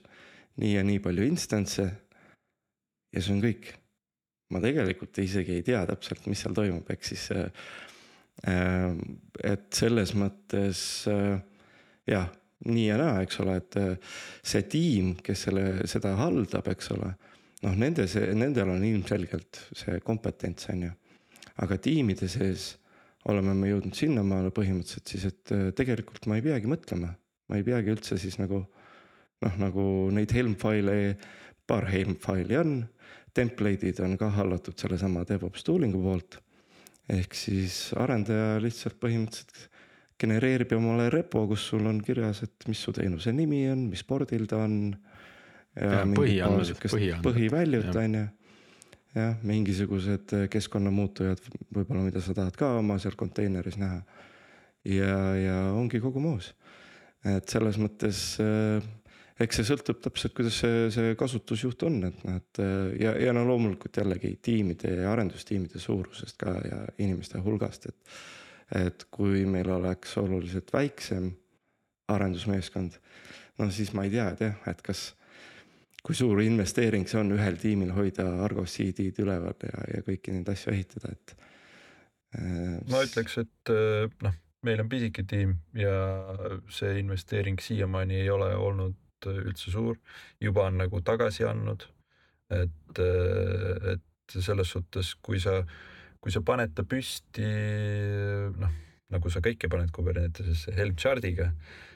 nii ja nii palju instance'e. ja see on kõik. ma tegelikult isegi ei tea täpselt, mis seal toimub, ehk siis äh, äh, et selles mõttes äh, jah, nii ja naa, eks ole, et see tiim, kes selle, seda haldab, eks ole. noh, nende, nendel on ilmselgelt see kompetents, on ju aga tiimide sees oleme me jõudnud sinnamaale põhimõtteliselt siis, et äh, tegelikult ma ei peagi mõtlema, ma ei peagi üldse siis nagu noh, nagu neid Helm faile, paar Helm faili on, template'id on ka hallatud sellesama DevOps tooling'u poolt. ehk siis arendaja lihtsalt põhimõtteliselt genereerib omale repo, kus sul on kirjas, et mis su teenuse nimi on, mis pordil ta on. põhiväljut on ju jah, mingisugused keskkonnamuutujad võib-olla, mida sa tahad ka oma seal konteineris näha. ja, ja ongi kogu moos. et selles mõttes äh, eks see sõltub täpselt, kuidas see, see kasutusjuht on, et noh, et äh, ja, ja no loomulikult jällegi tiimide ja arendustiimide suurusest ka ja inimeste hulgast, et. et kui meil oleks oluliselt väiksem arendusmeeskond, no siis ma ei tea, et jah, et kas kui suur investeering see on ühel tiimil hoida Argos CD-d üleval ja, ja kõiki neid asju ehitada, et äh,. ma ütleks, et äh, noh, meil on pisike tiim ja see investeering siiamaani ei ole olnud üldse suur, juba on nagu tagasi andnud. et, äh, et selles suhtes, kui sa, kui sa paned ta püsti, noh nagu sa kõike paned Kubernetesesse helm chart'iga,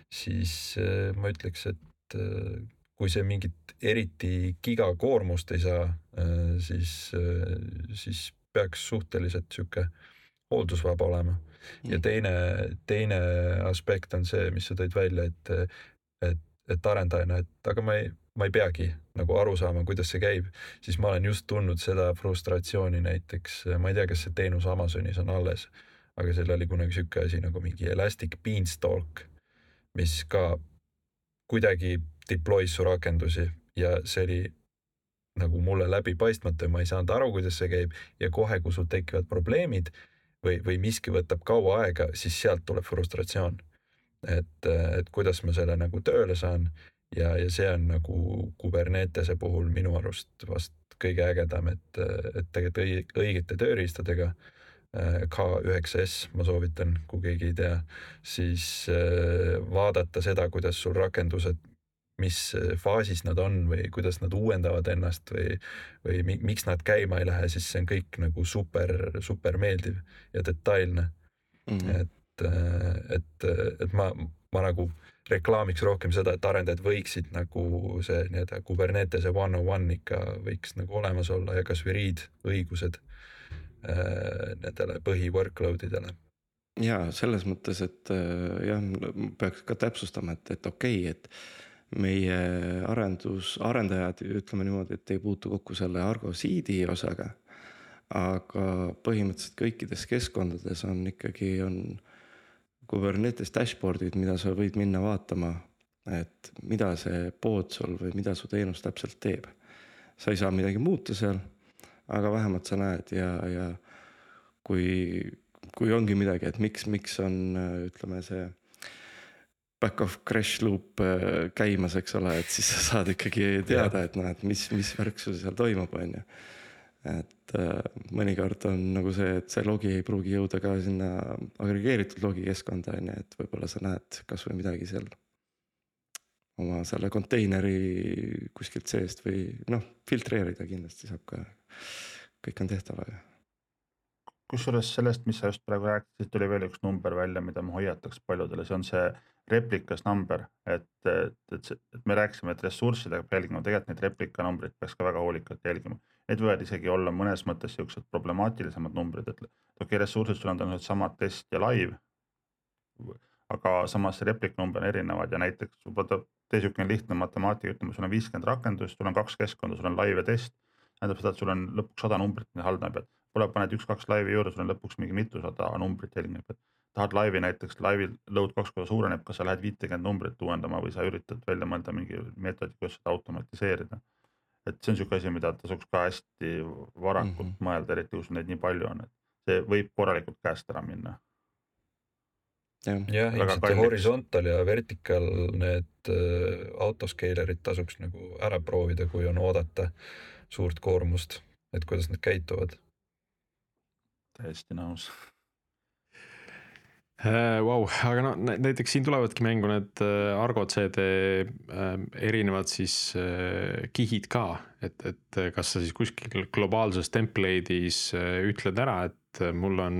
siis ma ütleks, et kui see mingit eriti gigakoormust ei saa, äh, siis, äh, siis peaks suhteliselt sihuke hooldusvaba olema. ja teine, teine aspekt on see, mis sa tõid välja, et, et, et arendajana, et aga ma ei, ma ei peagi nagu aru saama, kuidas see käib, siis ma olen just tundnud seda frustratsiooni näiteks, ma ei tea, kas see teenus Amazonis on alles, aga seal oli kunagi sihuke asi nagu mingi Elastic Beanstalk, mis ka kuidagi deploy's su rakendusi ja see oli nagu mulle läbipaistmatu ja ma ei saanud aru, kuidas see käib ja kohe, kui sul tekivad probleemid või, või miski võtab kaua aega, siis sealt tuleb frustratsioon. Et, et kuidas ma selle nagu tööle saan ja, ja see on nagu Kubernetese puhul minu arust vast kõige ägedam, et, et tegelikult õigete tööriistadega K9S ma soovitan, kui keegi ei tea, siis äh, vaadata seda, kuidas sul rakendused mis äh, faasis nad on või kuidas nad uuendavad ennast või, või miks nad käima ei lähe, siis see on kõik nagu super, super meeldiv ja detailne mm. -hmm. et, äh, et, et ma, ma nagu reklaamiks rohkem seda, et arendajad võiksid nagu see nii-öelda Kubernetese one on one ikka võiks nagu olemas olla ja kasvõi read õigused äh, nendele põhi workload idele ja selles mõttes, et jah, peaks ka täpsustama, et, et okei okay,, et meie arendus, arendajad, ütleme niimoodi, et ei puutu kokku selle Argo CD osaga. aga põhimõtteliselt kõikides keskkondades on ikkagi, on Kubernetes dashboard'id, mida sa võid minna vaatama, et mida see pood sul või mida su teenus täpselt teeb. sa ei saa midagi muuta seal, aga vähemalt sa näed ja, ja kui, kui ongi midagi, et miks, miks on, ütleme see back of crash loop äh, käimas, eks ole, et siis sa saad ikkagi teada, et noh, et mis, mis värk sul seal toimub, on ju. Et äh, mõnikord on nagu see, et see logi ei pruugi jõuda ka sinna agregeeritud logi keskkonda, on ju, et võib-olla sa näed kasvõi midagi seal. oma selle konteineri kuskilt seest või noh, filtreerida kindlasti saab ka. kõik on tehtav, aga kusjuures sellest, mis sa just praegu rääkisid, tuli veel üks number välja, mida ma hoiataks paljudele, see on see replikas number, et, et, et, et me rääkisime, et ressurssidega jälgima, tegelikult neid replika numbreid peaks ka väga hoolikalt jälgima. Need võivad isegi olla mõnes mõttes siuksed problemaatilisemad numbrid, et okei okay,, ressursid sul on täpselt samad test ja live. aga samas repliknumber on erinevad ja näiteks võib-olla tee siukene lihtne matemaatika, ütleme, sul on viiskümmend rakendust, sul on kaks keskkonda, sul on live ja test. tähendab seda, et sul on lõpuks sada numbrit, mida haldama pead. pole, paned üks-kaks laivi juurde, sul on lõpuks mingi mitusada numbrit jälgima pead tahad laivi näiteks, laivil load kaks korda suureneb, kas sa lähed viitekümmet numbrit uuendama või sa üritad välja mõelda mingi meetodi, kuidas seda automatiseerida. Et see on sihuke asi, mida tasuks ka hästi varakult mm -hmm. mõelda, eriti kui sul neid nii palju on, et see võib korralikult käest ära minna. jah, ilmselt horisontal ja vertikal need äh, autoscalerid tasuks nagu ära proovida, kui on oodata suurt koormust, et kuidas nad käituvad. täiesti nõus Vau, aga no näiteks siin tulevadki mängu need äh, Argo CD äh, erinevad siis äh, kihid ka, et, et kas sa siis kuskil globaalses template'is ütled ära, et mul on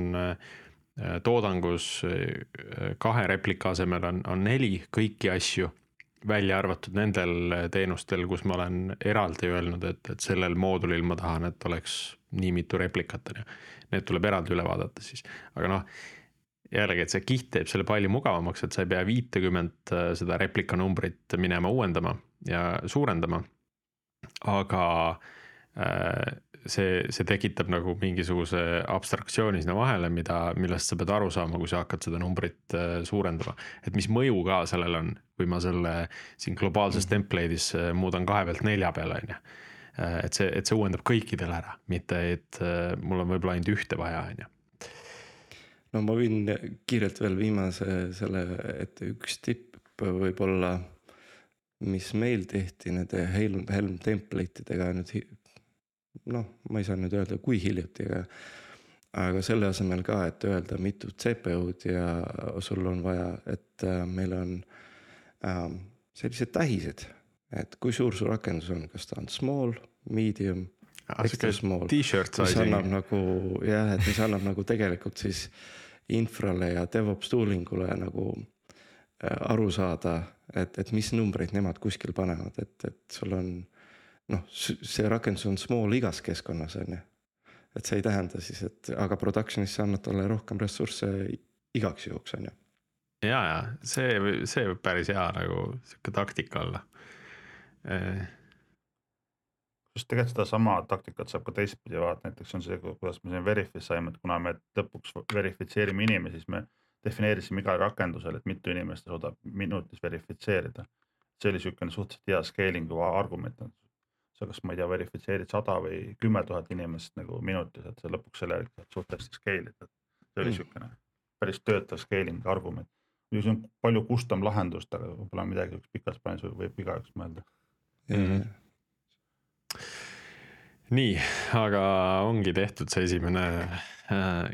toodangus kahe replika asemel on, on neli kõiki asju, välja arvatud nendel teenustel, kus ma olen eraldi öelnud, et, et sellel moodulil ma tahan, et oleks nii mitu replikat on ju. Need tuleb eraldi üle vaadata siis, aga noh jällegi, et see kiht teeb selle palju mugavamaks, et sa ei pea viitekümmet äh, seda replika numbrit minema uuendama ja suurendama. aga äh, see, see tekitab nagu mingisuguse abstraktsiooni sinna vahele, mida, millest sa pead aru saama, kui sa hakkad seda numbrit äh, suurendama. et mis mõju ka sellel on, kui ma selle siin globaalses mm. template'is muudan kahe pealt nelja peale, on ju. et see, et see uuendab kõikidele ära, mitte et mul on võib-olla ainult ühte vaja, on ju no ma võin kiirelt veel viimase selle, et üks tipp võib-olla, mis meil tehti nende Helm, Helm template idega nüüd. noh, ma ei saa nüüd öelda, kui hiljuti, aga, aga selle asemel ka, et öelda, mitu CPU-d ja sul on vaja, et äh, meil on äh, sellised tähised, et kui suur su rakendus on, kas ta on small, medium small. T-shirt sai. mis annab nagu jah, et mis annab nagu tegelikult siis infrale ja DevOps tooling ule nagu äh, aru saada, et, et mis numbreid nemad kuskil panevad, et, et sul on noh, see rakendus on small igas keskkonnas on ju. et see ei tähenda siis, et aga production'is sa annad talle rohkem ressursse igaks juhuks on ju. ja, ja see, see võib päris hea nagu sihuke taktika olla eh sest tegelikult sedasama taktikat saab ka teistpidi vaadata, näiteks on see, kuidas me siin Verifis saime, et kuna me lõpuks verifitseerime inimesi, siis me defineerisime igal rakendusel, et mitu inimest suudab minutis verifitseerida. see oli niisugune suhteliselt hea scaling'u argument, et sa kas ma ei tea, verifitseerid sada või kümme tuhat inimest nagu minutis, et sa lõpuks selle järgi saad suht hästi scale ida. see oli niisugune mm. päris töötav scaling argument. see on palju custom lahendust, aga võib-olla midagi pikas plaanis võib igaüks mõelda mm. -hmm nii, aga ongi tehtud see esimene äh,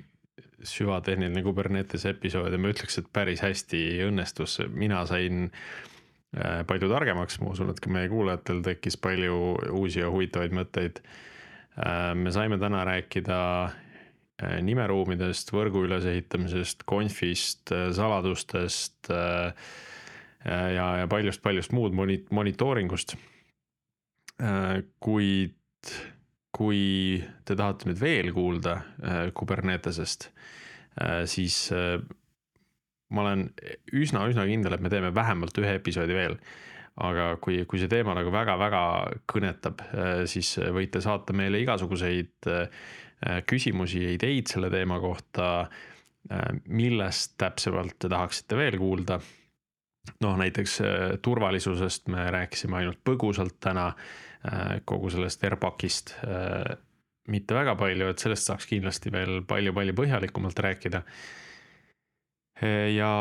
süvatehniline Kubernetes episood ja ma ütleks, et päris hästi õnnestus, mina sain äh, palju targemaks, ma usun, et ka meie kuulajatel tekkis palju uusi ja huvitavaid mõtteid äh,. me saime täna rääkida äh, nimeruumidest, võrgu ülesehitamisest, konfist, äh, saladustest äh, ja, ja paljust-paljust muud monitooringust Äh, kuid kui te tahate nüüd veel kuulda äh, Kubernetesest, äh, siis ma olen üsna-üsna kindel, et me teeme vähemalt ühe episoodi veel. aga kui, kui see teema nagu väga-väga kõnetab, siis võite saata meile igasuguseid küsimusi ja ideid selle teema kohta. millest täpsemalt te tahaksite veel kuulda noh, näiteks turvalisusest me rääkisime ainult põgusalt täna Äh, kogu sellest Verbakist äh, mitte väga palju, et sellest saaks kindlasti veel palju-palju põhjalikumalt rääkida. Äh, ja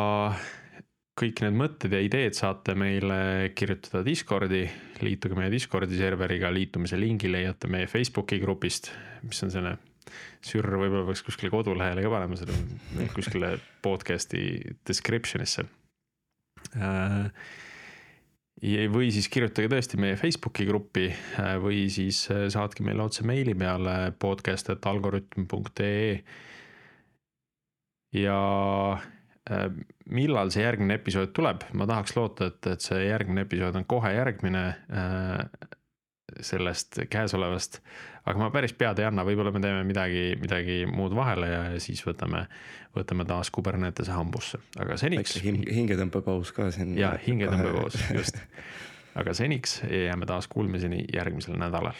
kõik need mõtted ja ideed saate meile kirjutada Discordi, liituge meie Discordi serveriga, liitumise lingi leiate meie Facebooki grupist, mis on selline sürr, võib-olla peaks kuskile kodulehele ka panema selle kuskile podcast'i description'isse või siis kirjutage tõesti meie Facebooki gruppi äh, või siis äh, saatke meile otse meili peale podcast.algorütm.ee. ja äh, millal see järgmine episood tuleb, ma tahaks loota, et, et see järgmine episood on kohe järgmine. sellest käesolevast. Aga ma päris pead ei anna, võib-olla me teeme midagi, midagi muud vahele ja siis võtame, võtame taas Kubernetese hambusse, aga seniks. väike hing, hingetõmbepaus ka siin. ja hingetõmbepaus, just. aga seniks jääme taas kuulmiseni järgmisel nädalal.